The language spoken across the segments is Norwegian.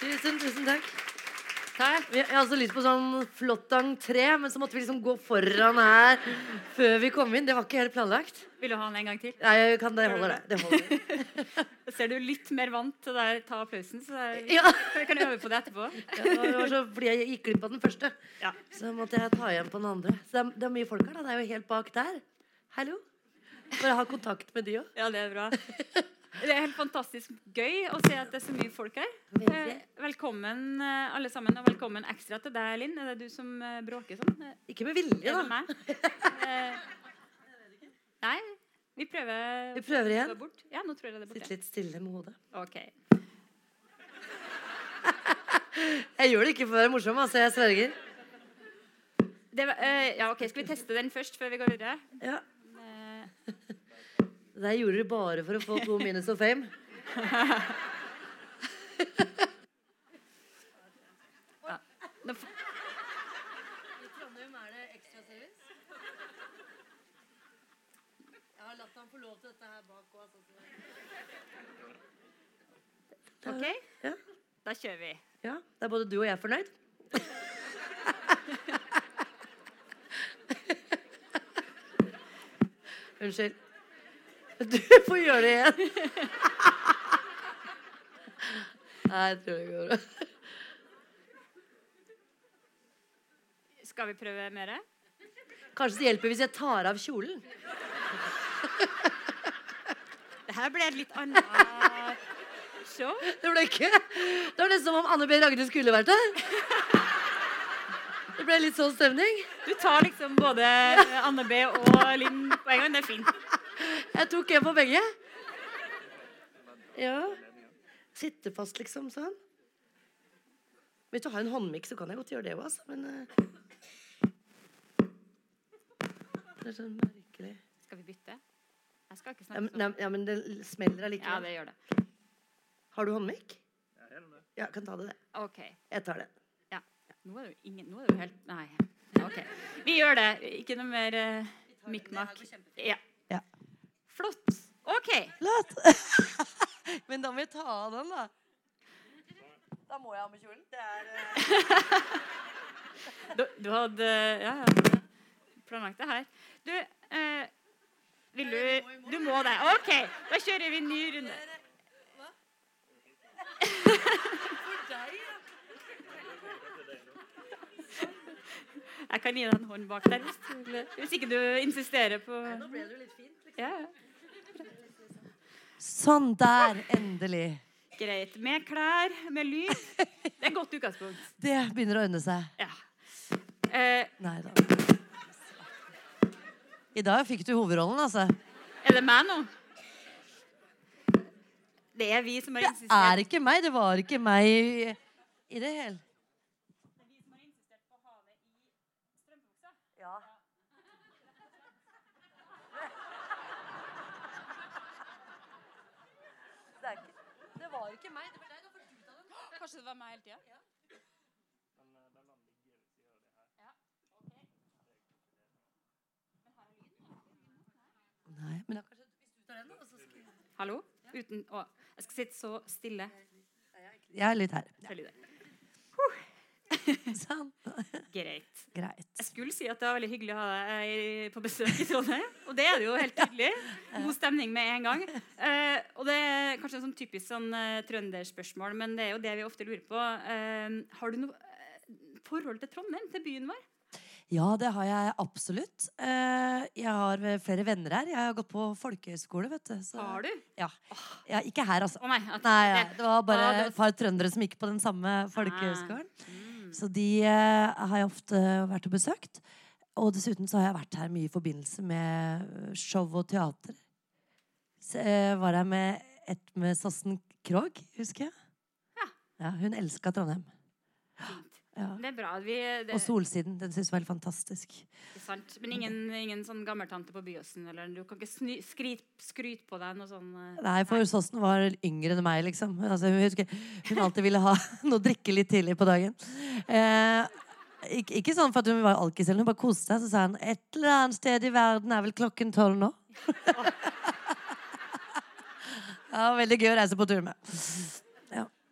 Tusen, tusen takk. Takk. Vi- Jeg har også lyst på sånn flott entré, men så måtte vi liksom gå foran her før vi kom inn. Det var ikke helt planlagt. Vil du ha den en gang til? Nei, jeg kan, det holder, det. det holder. Ser du litt mer vant til å ta applausen, så jeg, Ja. vi kan øve på det etterpå. Ja, det var så, fordi jeg gikk glipp av den første, Ja. så måtte jeg ta igjen på den andre. Så det er, det er mye folk her, da. Det er jo helt bak der. Hallo. Bare ha kontakt med de òg. Ja, det er bra. Det er helt fantastisk gøy å se at det er så mye folk her. Eh, Velkommen eh, alle sammen, og velkommen ekstra til deg, Linn. Er det du som eh, bråker sånn? Ikke med vilje, da. Nei, vi prøver Vi prøver igjen. bort. Ja, nå tror jeg det er Sitt litt stille med hodet. Ok. Jeg gjør det ikke for å være morsom, altså. Jeg sverger. Det var, eh, ja, ok, Skal vi teste den først før vi går videre? Ja. Eh, Det der gjorde du bare for å få to minutes of fame. nå I Trondheim er det ekstraservice. Jeg har latt han få lov til dette her bak òg. ok, Ja. da kjører vi. ja. Da er både du og jeg fornøyd. Unnskyld. Du får gjøre det igjen. Nei, jeg tror det går bra. Skal vi prøve mer? Kanskje det hjelper hvis jeg tar av kjolen. Det her ble et litt annet show. Det ble ikke Det var nesten som om Anne B. Ragde skulle vært her. Det ble litt sånn stemning. Du tar liksom både Anne B og Linn på en gang. Det er fint. Jeg tok en på begge. Ja. Sitte fast, liksom, sånn. Hvis du har en håndmikk, så kan jeg godt gjøre det òg, altså. Men uh... Det er sånn merkelig. Skal vi bytte? Jeg skal ikke snakke sånn. Ja, ja, men det smeller Ja, allikevel. det gjør det. Har du håndmikk? Ja, kan ta det, det. OK. Jeg tar det. Ja. Nå er det jo ingen Nå er det jo helt Nei. OK. Vi gjør det. Ikke noe mer uh, mikk-makk. Ja. Ja. Flott. OK. Flott. men da må jeg ta av den, da. Da må jeg ha med kjolen. Det er eh, Du, du hadde Ja, ja. Planlagt det her. Du eh, Vil du Du må det. OK. Da kjører vi en ny runde. Jeg kan gi deg en hånd bak der hvis, hvis ikke du insisterer på Nå ble jo litt fint. Liksom. ja, ja. Sånn der, endelig. Greit. Med klær, med lyd. Det er godt utgangspunkt. Det begynner å ordne seg. Ja. Eh, Nei da. I dag fikk du hovedrollen, altså. er det meg nå? Det er vi som har Det insistert. er ikke meg. Det var ikke meg i, i det hele. Ja. Det, er ikke, det var ikke meg. Det var deg. Det var du ta den. Kanskje det var meg hele tida? Nei, men da kanskje hvis du tar den, da, så skal jeg Hallo? Uten å Jeg skal sitte så stille. Jeg er litt her. Lyder. Sånn. Greit. Greit. Jeg skulle si at det var veldig hyggelig å ha deg på besøk i Trondheim. Og det er det jo helt tydelig. God stemning med en gang. Eh, og det er kanskje en sånn typisk sånn eh, trønderspørsmål, men det er jo det vi ofte lurer på. Eh, har du noe forhold til Trondheim, til byen vår? Ja, det har jeg absolutt. Jeg har flere venner her. Jeg har gått på folkehøyskole, vet du. Så, Har du? Ja. ja. Ikke her, altså. Å nei. Nei, det var bare Ah, et par trøndere som gikk på den samme folkehøyskolen. Mm. Så de eh, har jeg ofte vært og besøkt. Og dessuten så har jeg vært her mye i forbindelse med show og teater. Så eh, var jeg med et med Sossen Krogh, husker jeg. Ja. Ja, hun elska Trondheim. Ja. Det er bra. Vi, det, Og Solsiden. Den syns jeg var helt fantastisk. sant? Men ingen, ingen sånn gammeltante på Byåsen? Eller du kan ikke sny, skryt, skryt på deg noe sånn eh, Nei, for Sossen var yngre enn meg, liksom. Altså, hun, husker, hun alltid ville ha noe å drikke litt tidlig på dagen. Eh, ikke, ikke sånn for at hun var alkis, eller hun bare koste seg. Så sa hun et eller annet sted i verden er vel klokken tolv nå. Ja, veldig gøy å reise på tur med.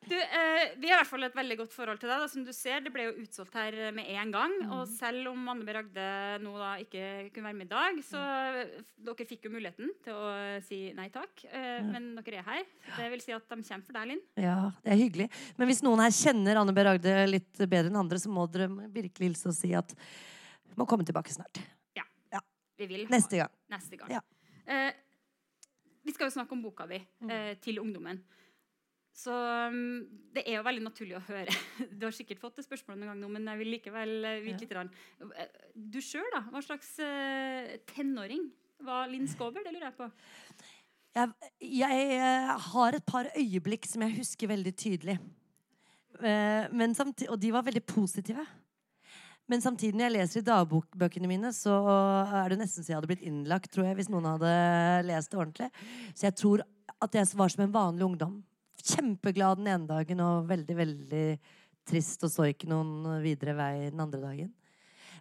Ja. Du, eh, vi har i hvert fall et veldig godt forhold til deg. Da. Som du ser, Det ble jo utsolgt her eh, med en gang. Mm. Og selv om Anne B. Ragde nå da ikke kunne være med i dag, så dere fikk jo muligheten til å si nei takk. Eh, Men dere er her. Det vil si at de kommer for deg, Linn. ja, det er hyggelig. Men hvis noen her kjenner Anne B. Ragde litt bedre enn andre, så må dere virkelig hilse og si at hun må komme tilbake snart. Ja, Vi vil ha Neste gang. neste gang. Ja. Eh, vi skal jo snakke om boka di Mm. eh, til ungdommen. Så um, det er jo veldig naturlig å høre. Du har sikkert fått det spørsmålet noen gang nå, men jeg vil likevel eh, vite litt. grann. Eh, Du sjøl, da? Hva slags eh, tenåring var Linn Skåber? Det lurer jeg på. Jeg, jeg har et par øyeblikk som jeg husker veldig tydelig. Og de var veldig positive. Men samtidig, når jeg leser i dagbøkene mine, så er det nesten så jeg hadde blitt innlagt, tror jeg, hvis noen hadde lest det ordentlig. Så jeg tror at jeg var som en vanlig ungdom. Kjempeglad den ene dagen og veldig, veldig trist og så ikke noen videre vei den andre dagen.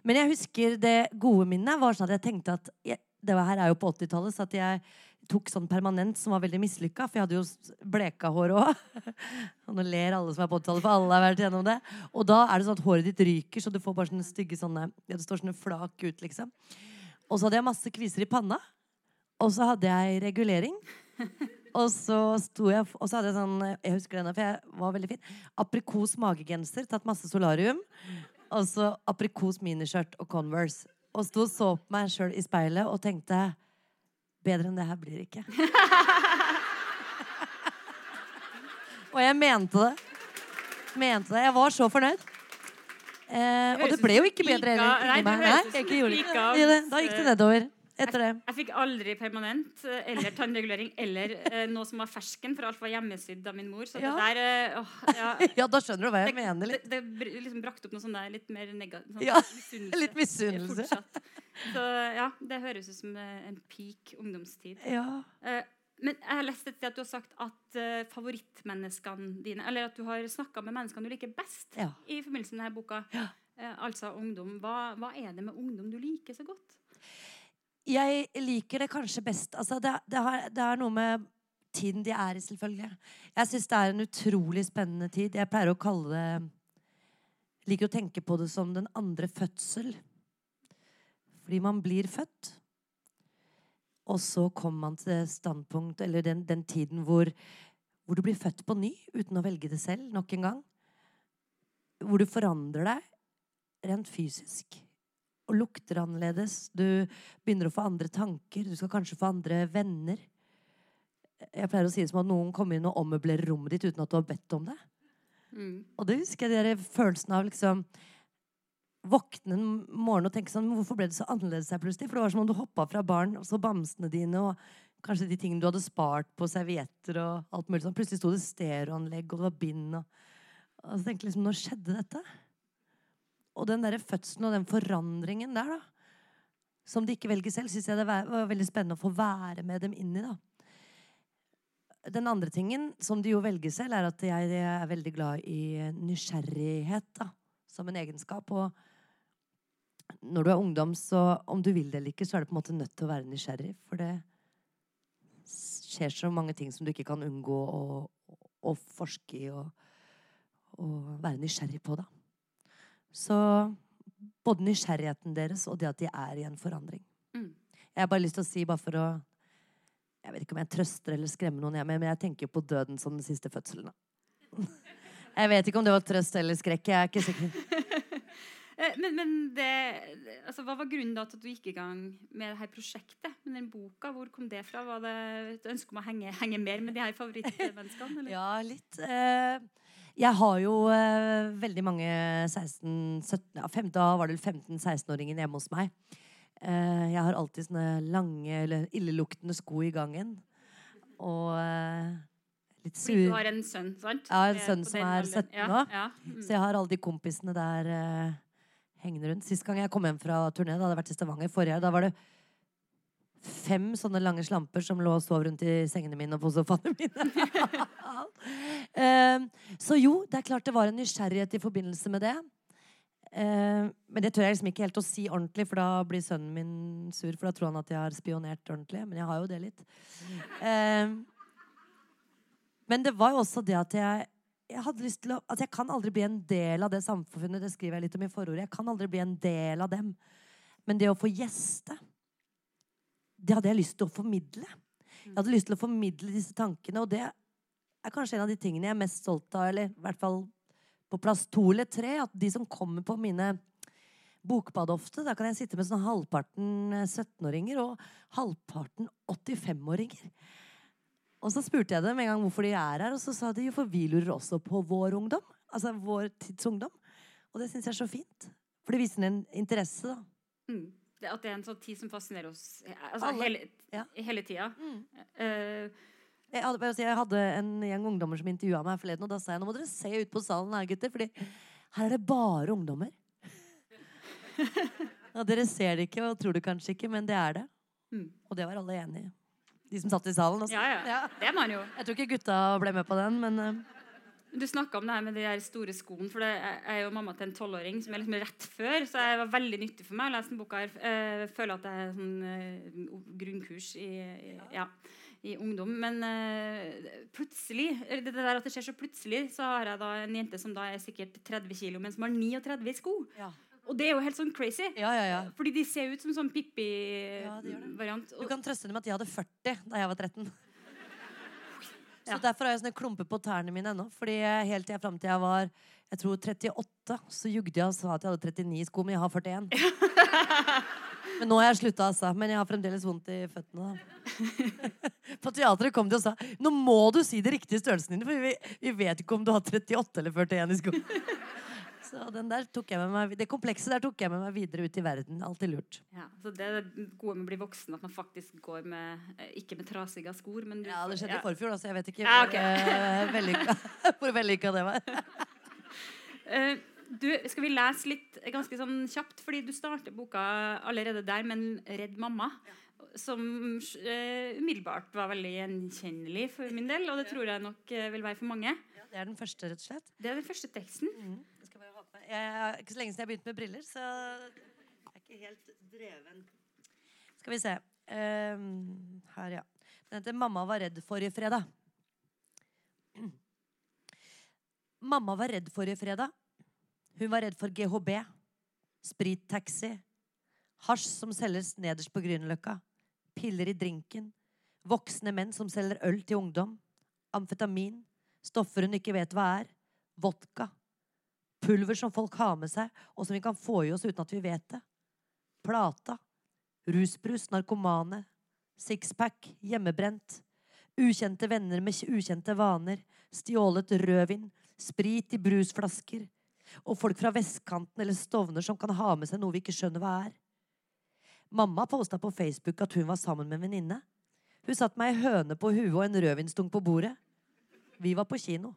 Men jeg husker det gode minnet var sånn at jeg tenkte at jeg, Det her er jo på 80-tallet, så at jeg tok sånn permanent som var veldig mislykka. For jeg hadde jo bleka hår òg. Og nå ler alle som er på 80-tallet, for alle har vært gjennom det. Og da er det sånn at håret ditt ryker, så du får bare sånne stygge sånne ja, Det står sånne flak ut, liksom. Og så hadde jeg masse kviser i panna. Og så hadde jeg regulering. Og så sto jeg Og så hadde jeg sånn Jeg husker denne, for jeg var veldig fin. Aprikos magegenser, tatt masse solarium. Og så aprikos miniskjørt og Converse. Og sto og så på meg sjøl i speilet og tenkte Bedre enn det her blir det ikke. og jeg mente det. Mente det. Jeg var så fornøyd. Eh, og det ble jo ikke bedre heller. Nei, det høres ut som pika. Da gikk det nedover. Etter det. Jeg fikk aldri permanent eh, eller tannregulering eller eh, noe som var fersken, for alt var hjemmesydd av min mor. Så Ja. det der eh, åh, ja, Ja, da skjønner du hva jeg mener det, litt. det det liksom brakte opp noe sånn der litt mer negativt sånn, Ja, misunnelse. Litt misunnelse. Så ja, det høres ut som eh, en peak ungdomstid. Ja. Eh, men jeg har lest et sted at du har sagt at uh, favorittmenneskene dine Eller at du har snakka med menneskene du liker best Ja. i forbindelse med denne boka. Ja. Uh, altså ungdom. Hva, hva er det med ungdom du liker så godt? Jeg liker det kanskje best altså det, det, har, det er noe med tiden de er i, selvfølgelig. Jeg syns det er en utrolig spennende tid. Jeg pleier å kalle det Liker å tenke på det som den andre fødsel. Fordi man blir født. Og så kommer man til det standpunkt, eller den, den tiden hvor, hvor du blir født på ny uten å velge det selv nok en gang. Hvor du forandrer deg rent fysisk og lukter annerledes. Du begynner å få andre tanker. Du skal kanskje få andre venner. Jeg pleier å si det som at noen kommer inn og ommøblerer rommet ditt uten at du har bedt om det. Mm. Og det husker jeg den følelsen av liksom Våkne en morgen og tenke sånn "Men Hvorfor ble det så annerledes her plutselig? For det var som om du hoppa fra barn, og så bamsene dine og kanskje de tingene du hadde spart på servietter og alt mulig sånn. Plutselig sto det stereoanlegg, og det var bind og Og så tenkte jeg liksom Når skjedde dette? Og den derre fødselen og den forandringen der, da, som de ikke velger selv, syns jeg det var var veldig spennende å få være med dem inn i. da. Den andre tingen, som de jo velger selv, er at jeg er veldig glad i nysgjerrighet da, som en egenskap. Og når du er ungdom, så om du vil det eller ikke, så er du på en måte nødt til å være nysgjerrig. For det skjer så mange ting som du ikke kan unngå å, å forske i og, og være nysgjerrig på, da. Så både nysgjerrigheten deres og det at de er i en forandring. Mm. Jeg har bare lyst til å si, bare for å Jeg vet ikke om jeg trøster eller skremmer noen, jeg, men jeg tenker på døden som den siste fødselen. Jeg vet ikke om det var trøst eller skrekk. Jeg er ikke sikker. Eh, Men, men det, altså, hva var grunnen da til at du gikk i gang med det her prosjektet? Med den boka? Hvor kom det fra? Var det et ønske om å henge, henge mer med de her favorittmenneskene? eller? Ja, litt. Eh, jeg har jo eh, veldig mange 16-17 ja, fem- Da var det vel 15-16-åringer hjemme hos meg. Eh, jeg har alltid sånne lange eller illeluktende sko i gangen. Og eh, litt sur. du har en sønn, sant? Ja, en Eh, sønn som er 17 ja, nå. Ja. Mm. Så jeg har alle de kompisene der eh, hengende rundt. Sist gang jeg kom hjem fra turné, da hadde jeg vært i Stavanger forrige, da var det fem sånne lange slamper som lå og sov rundt i sengene mine og på sofaene mine. Eh, så jo, det er klart det var en nysgjerrighet i forbindelse med det. Eh, men det tør jeg liksom ikke helt å si ordentlig, for da blir sønnen min sur. For da tror han at jeg har spionert ordentlig. Men jeg har jo det litt. Eh, Men det var jo også det at jeg jeg hadde lyst til å, at jeg kan aldri bli en del av det samfunnet. Det skriver jeg litt om i forordet. Jeg kan aldri bli en del av dem. Men det å få gjeste, det hadde jeg lyst til å formidle. Jeg hadde lyst til å formidle disse tankene, og det er kanskje en av de tingene jeg er mest stolt av. Eller i hvert fall på plass to eller tre. At de som kommer på mine bokbad ofte, da kan jeg sitte med sånn halvparten 17-åringer og halvparten 85-åringer. Og så spurte jeg dem en gang hvorfor de er her, og så sa de jo for vi lurer også på vår ungdom. Altså vår tids ungdom. Og det syns jeg er så fint. For det viser en interesse, da. Mm. At det er en sånn tid som fascinerer oss altså, Alle. hele, Ja. hele tida. Mm. Uh, Jeg hadde, jeg hadde en gjeng ungdommer som intervjua meg forleden, og da sa jeg nå må dere se ut på salen her, gutter, fordi her er det bare ungdommer. ja, dere ser det ikke og tror det kanskje ikke, men det er det. Mm. Og det var alle enig i. De som satt i salen. Altså. ja, ja. Det er man jo. Jeg tror ikke gutta ble med på den, men eh, Du snakka om det her med de der store skoene. For det er- jeg er jo mamma til en tolvåring som er liksom rett før, så det var veldig nyttig for meg å lese den boka. her. Eh, Jeg føler at det er sånn eh, grunnkurs i, i, ja, i ungdom. Men eh, plutselig det der at det skjer så plutselig, så har jeg da en jente som da er sikkert 30 kilo, men som har 39 i sko. ja. Og det er jo helt sånn crazy. ja, ja, ja. Fordi de ser ut som sånn Ja. Pippi-variant. Du kan trøste dem med at de hadde 40 da jeg var 13. Så Ja. Derfor har jeg sånne klumper på tærne mine ennå. Fordi helt til jeg fram til jeg var jeg tror 38, så jugde jeg og sa at jeg hadde 39 sko, men jeg har 41. Men nå har jeg slutta, altså. Men jeg har fremdeles vondt i føttene. På teatret kom de og sa Nå må du si de riktige størrelsene dine, for vi, vi vet ikke om du har 38 eller 41 i sko. Så den der tok jeg med meg, det komplekset der tok jeg med meg videre ut i verden. Alltid lurt. Ja, så det er det gode med å bli voksen, at man faktisk går med eh, Ikke med trasige skor, men du Ja, det skjedde ja. i forfjor, så jeg vet ikke Ja, hvor, eh, vellykka, hvor vellykka det var. Eh, du, skal vi lese litt ganske sånn kjapt? Fordi du starter boka allerede der med en 'Redd mamma'. Som uh, umiddelbart var veldig gjenkjennelig for min del. Og det tror jeg nok uh, vil være for mange. Ja, Det er den første, rett og slett. Det er den første teksten. Skal jeg, er ikke så lenge siden jeg begynte med briller, så jeg er ikke helt dreven. Skal vi se. Um, her, ja. Den heter 'Mamma var redd forrige fredag'. Mamma var redd forrige fredag. Hun var redd for GHB, sprittaxi, hasj som selges nederst på Grünerløkka, piller i drinken, voksne menn som selger øl til ungdom, amfetamin, stoffer hun ikke vet hva er, vodka, pulver som folk har med seg, og som vi kan få i oss uten at vi vet det, plata, rusbrus, narkomane, sixpack, hjemmebrent, ukjente venner med ukjente vaner, stjålet rødvin, sprit i brusflasker, og folk fra vestkanten eller Stovner som kan ha med seg noe vi ikke skjønner hva er. Mamma posta på Facebook at hun var sammen med en venninne. Hun satt med ei høne på huet og en rødvinsdunk på bordet. Vi var på kino.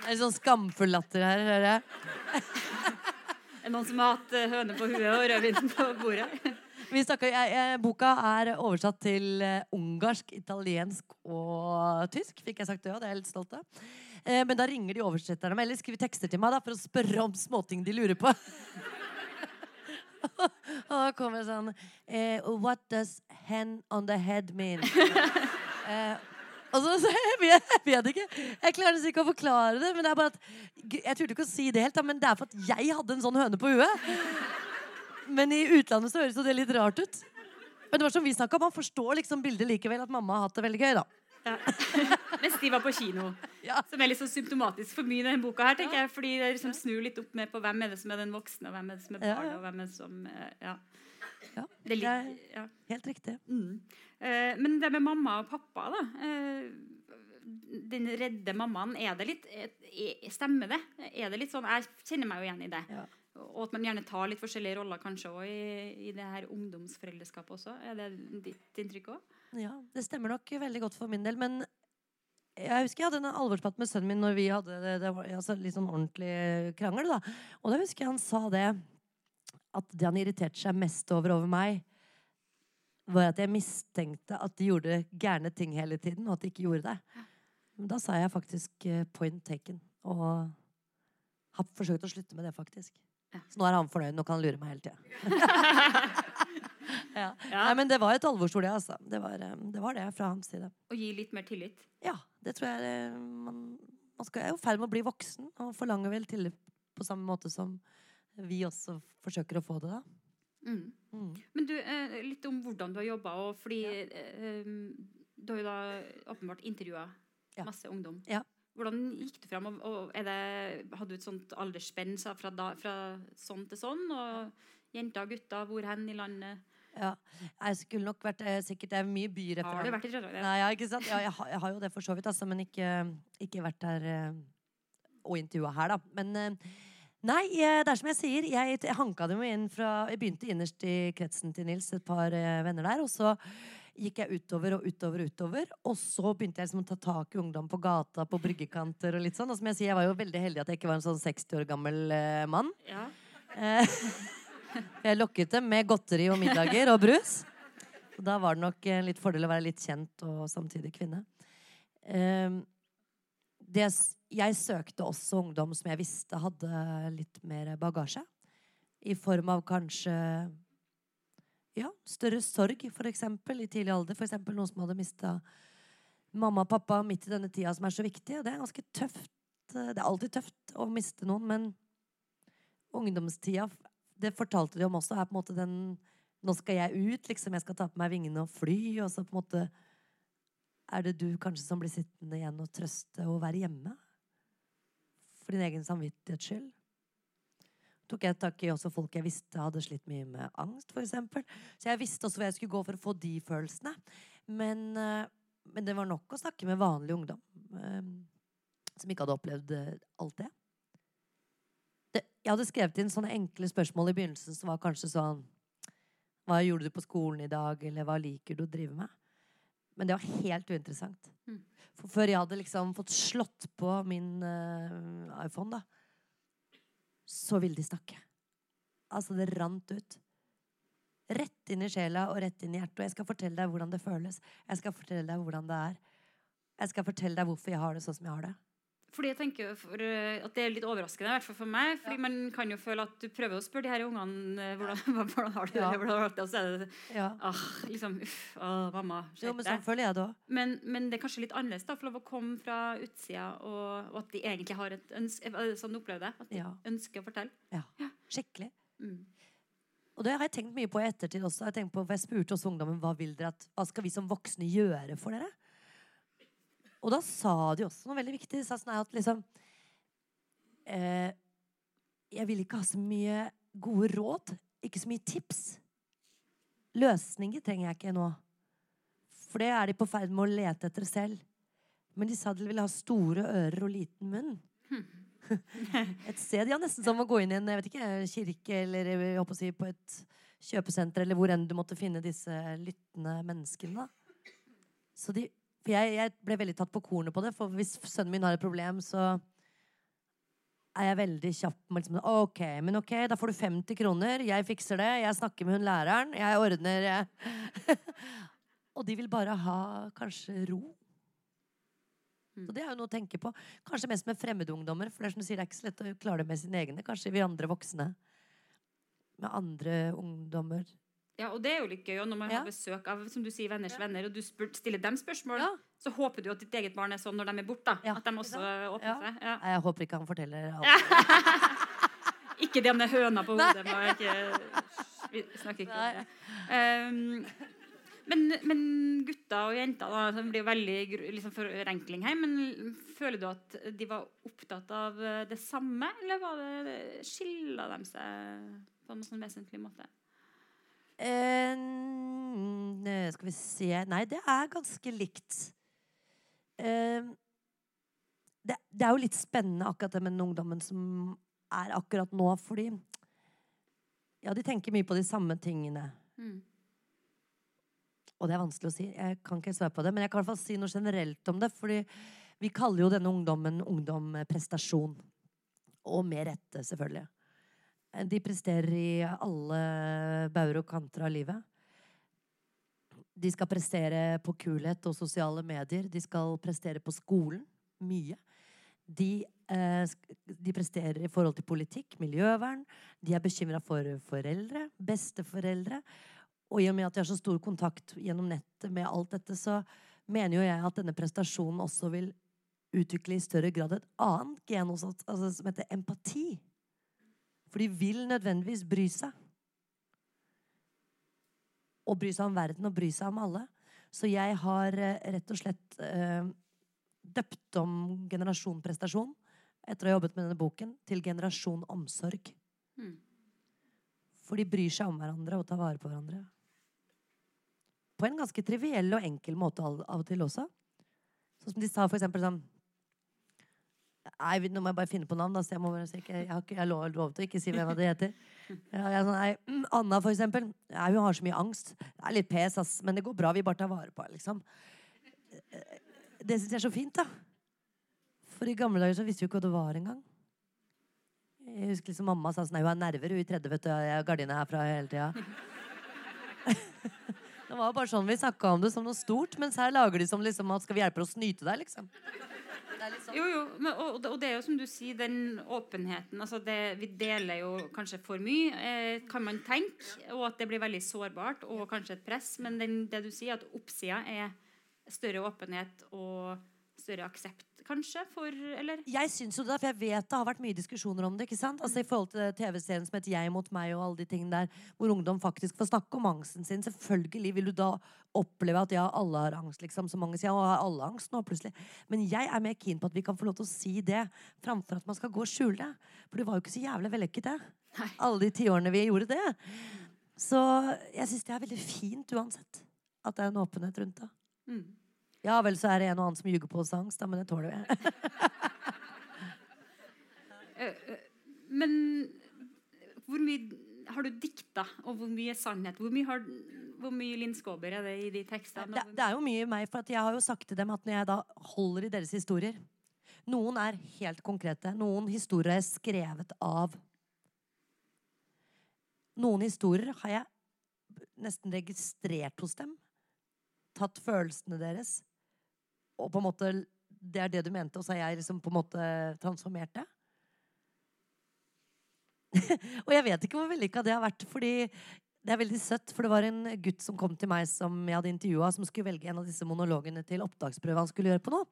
Det er sånn skamfull latter her. hører jeg. Er det noen som har hatt eh, høne på huet og rødvin på bordet? Vi snakker, jeg, jeg, boka er oversatt til eh, ungarsk, italiensk og tysk. Fikk jeg sagt det òg, det er jeg litt stolt av. Eh, men da ringer de oversetterne meg, eller skriver tekster til meg da, for å spørre om småting de lurer på. og da kommer det sånn eh, What does hen on the head mean? eh, og så, så jeg, vet, jeg vet ikke. Jeg klarer ikke å forklare det. Men det er bare at Jeg turte ikke å si det helt, da, men det er for at jeg hadde en sånn høne på huet. Men i utlandet så høres det litt rart ut. Men det var som vi snakket om, man forstår liksom bildet likevel, at mamma har hatt det veldig gøy. da. Ja. Mens de var på kino. Ja. Som er litt sånn symptomatisk for mye i denne boka. her, tenker jeg, Fordi det liksom snur litt opp med på hvem er det som er den voksne, og hvem er det som er barnet, barn. og hvem er det som, eh, ja. Ja, Det er ja. helt riktig. Mm. Eh, men det med mamma og pappa, da. Eh, den redde mammaen, er det litt eh, Stemmer det? Er det litt sånn Jeg kjenner meg jo igjen i det. Ja. Og at man gjerne tar litt forskjellige roller kanskje også i, i det her ungdomsforeldreskapet også. Er det ditt inntrykk òg? Ja, Det stemmer nok veldig godt for min del. Men jeg husker jeg hadde en alvorsprat med sønnen min når vi hadde det, det var, altså, litt sånn ordentlig krangel. da. Og da husker jeg han sa det at det han irriterte seg mest over over meg, var at jeg mistenkte at de gjorde gærne ting hele tiden, og at de ikke gjorde det. Men da sa jeg faktisk eh, point taken. Og har forsøkt å slutte med det, faktisk. Så nå er han fornøyd. Nå kan han lure meg hele tida. ja. Nei, men det var et alvorstol, det, altså. Det var, eh, det var det fra hans side. Og gi litt mer tillit. Ja, det tror jeg eh, man, man skal, er jo i ferd med å bli voksen og forlanger vel tillit på samme måte som vi også forsøker å få det, da. Mm. Mm. Men du, eh, litt om hvordan du har jobba. Fordi ja. du har jo da åpenbart intervjua Ja. masse ungdom. Ja. Hvordan gikk du fram? Og, og det, hadde du et sånt aldersspenn fra, da, fra sånn til sånn? Og jenter og gutter, hvor hen i landet? Ja. Jeg skulle nok vært eh, sikkert Det er mye Har du vært i Trøndelag? Nei, ja, ikke sant? Ja, jeg, har, jeg har jo det for så vidt, altså, men ikke, ikke vært der eh, og intervjua her, da. Men eh, nei, eh, det er som jeg sier. Jeg, jeg hanka dem inn fra Jeg begynte innerst i kretsen til Nils, et par eh, venner der. Og så gikk jeg utover og utover og utover. Og så begynte jeg liksom å ta tak i ungdom på gata, på bryggekanter og litt sånn. Og som jeg sier, jeg var jo veldig heldig at jeg ikke var en sånn 60 år gammel eh, mann. Ja. Eh, Jeg lokket dem med godteri og middager og brus. Og da var det nok en litt fordel å være litt kjent og samtidig kvinne. Ehm, det, jeg søkte også ungdom som jeg visste hadde litt mer bagasje. I form av kanskje ja, større sorg, for eksempel, i tidlig alder. For eksempel noen som hadde mista mamma og pappa midt i denne tida som er så viktig. Og det er ganske tøft. Det er alltid tøft å miste noen, men ungdomstida, det fortalte de om også, er på en måte den Nå skal jeg ut, liksom. Jeg skal ta på meg vingene og fly. Og så på en måte er det du kanskje som blir sittende igjen og trøste og være hjemme. For din egen samvittighets skyld. Tok jeg tak i også folk jeg visste hadde slitt mye med angst, eksempel. Så jeg visste også hvor jeg skulle gå for å få de følelsene. Men, eh, men det var nok å snakke med vanlig ungdom. eh, som ikke hadde opplevd eh, alt det. det. Jeg hadde skrevet inn sånne enkle spørsmål i begynnelsen som var kanskje sånn Hva gjorde du på skolen i dag? Eller hva liker du å drive med? Men det var helt uinteressant. Mm. For før jeg hadde liksom fått slått på min uh, iPhone, da, så ville de snakke. Altså, det rant ut. Rett inn i sjela og rett inn i hjertet. Og jeg skal fortelle deg hvordan det føles. Jeg skal fortelle deg hvordan det er. Jeg skal fortelle deg hvorfor jeg har det sånn som jeg har det. Fordi jeg tenker eh, at Det er litt overraskende, i hvert fall for meg. Fordi man kan jo føle at du prøver å spørre de her ungene eh, hvordan, hvordan har du det, Ja. hvordan har du det, og så er det Ja. ah, liksom, uff, ah, mamma, Jo, men sånn føler jeg det. Men, men det er kanskje litt annerledes da, for lov å komme fra utsida, og, og at de egentlig har et ønske er Sånn du opplever det? At de Ja. ønsker å fortelle? Ja. Skikkelig. Mm. Og det har jeg tenkt mye på i ettertid også. Jeg, på, jeg spurte også ungdommen hva vil dere at, hva skal vi som voksne gjøre for dere. Og da sa de også noe veldig viktig. De sa sånn at liksom eh, Jeg vil ikke ha så mye gode råd. Ikke så mye tips. Løsninger trenger jeg ikke nå. For det er de på ferd med å lete etter selv. Men de sa de ville ha store ører og liten munn. Et sted, ja, nesten som å gå inn i en jeg vet ikke, kirke eller jeg håper å si, på et kjøpesenter, eller hvor enn du måtte finne disse lyttende menneskene. Så de, for jeg, jeg ble veldig tatt på kornet på det, for hvis sønnen min har et problem, så er jeg veldig kjapp med liksom, OK, men ok, da får du 50 kroner, jeg fikser det, jeg snakker med hun læreren, jeg ordner jeg. Og de vil bare ha kanskje ro. Så det er jo noe å tenke på. Kanskje mest med fremmede ungdommer. For det er som du sier, det er ikke så lett å klare det med sine egne. Kanskje vi andre voksne. Med andre ungdommer. Ja, og det er jo litt gøy og når man Ja. har besøk av som du sier, venners venner, og du spør, stiller dem spørsmål, Ja. så håper du at ditt eget barn er sånn når de er borte. Ja, At de også åpner Ja. seg. Ja. Jeg håper ikke han forteller alt. Ikke det om det er høna på hodet. Nei. Ikke, vi snakker ikke Nei. om det. Um, men, men gutter og jenter da, det blir veldig liksom forenkling her, men føler du at de var opptatt av det samme, eller var det, skilla de seg på en sånn vesentlig måte? Eh, skal vi se Nei, det er ganske likt. Eh, det, det er jo litt spennende akkurat det med den ungdommen som er akkurat nå, fordi Ja, de tenker mye på de samme tingene. Mm. Og det er vanskelig å si. Jeg kan ikke svare på det, men jeg kan i hvert fall si noe generelt om det. fordi vi kaller jo denne ungdommen ungdomprestasjon. Og med rette, selvfølgelig. De presterer i alle bauger og kanter av livet. De skal prestere på kulhet og sosiale medier. De skal prestere på skolen. Mye. De Eh, de presterer i forhold til politikk, miljøvern. De er bekymra for foreldre, besteforeldre. Og i og med at de har så stor kontakt gjennom nettet med alt dette, så mener jo jeg at denne prestasjonen også vil utvikle i større grad et annet gen hos altså, som heter empati. For de vil nødvendigvis bry seg. Og bry seg om verden og bry seg om alle. Så jeg har eh, rett og slett eh, døpt om generasjon prestasjon etter å ha jobbet med denne boken, til generasjon omsorg. Mm. For de bryr seg om hverandre og tar vare på hverandre. På en ganske triviell og enkel måte av og til også. Sånn som de sa for eksempel sånn Nei, nå må jeg bare finne på navn. Da, så jeg, må bare, si jeg har ikke jeg lov, lov til å ikke si hvem det de heter. Ja, sånn, nei, mm, Anna, for eksempel. Ja, hun har så mye angst. Det er litt pes, ass, men det går bra. Vi bare tar vare på henne, liksom. Det syns jeg er så fint, da. For i gamle dager så visste vi ikke hva det var engang. Jeg husker liksom Mamma sa sånn Nei, hun har nerver, hun i tredje, vet du. Jeg har gardina herfra hele tida. det var bare sånn vi snakka om det som noe stort, mens her lager de som liksom at skal vi hjelpe å snyte deg, liksom. Sånn. Jo, jo, men, og, og, det er jo som du sier, den åpenheten altså det, Vi deler jo kanskje for mye, eh, kan man tenke, og at det blir veldig sårbart og kanskje et press. Men den, det du sier, at oppsida er større åpenhet og større aksept kanskje? For, eller? Jeg syns jo det, for jeg vet det har vært mye diskusjoner om det. ikke sant? Altså I forhold til TV-serien som heter Jeg mot meg, og alle de tingene der, hvor ungdom faktisk får snakke om angsten sin. Selvfølgelig vil du da oppleve at ja, alle har angst, liksom. Så mange sier ja, har alle angst nå, plutselig. Men jeg er mer keen på at vi kan få lov til å si det, framfor at man skal gå og skjule det. For det var jo ikke så jævlig vellykket, det. Alle de tiårene vi gjorde det. Så jeg syns det er veldig fint uansett. At det er en åpenhet rundt det. Mm. Ja vel, så er det en og annen som ljuger på oss angst, da, men det tåler vi. Eh, eh, men hvor mye har du dikta, og hvor mye sannhet? Hvor mye, har, hvor mye Linn Skåber er det i de tekstene? Det, det, er jo mye i meg, for jeg har jo sagt til dem at når jeg da holder i deres historier Noen er helt konkrete. Noen historier er skrevet av Noen historier har jeg nesten registrert hos dem. Tatt følelsene deres og på en måte det er det du mente, og så har jeg liksom på en måte transformert det. og jeg vet ikke hvor vellykka det har vært, fordi det er veldig søtt. For det var en gutt som kom til meg som jeg hadde intervjua, som skulle velge en av disse monologene til opptaksprøve han skulle gjøre på noe.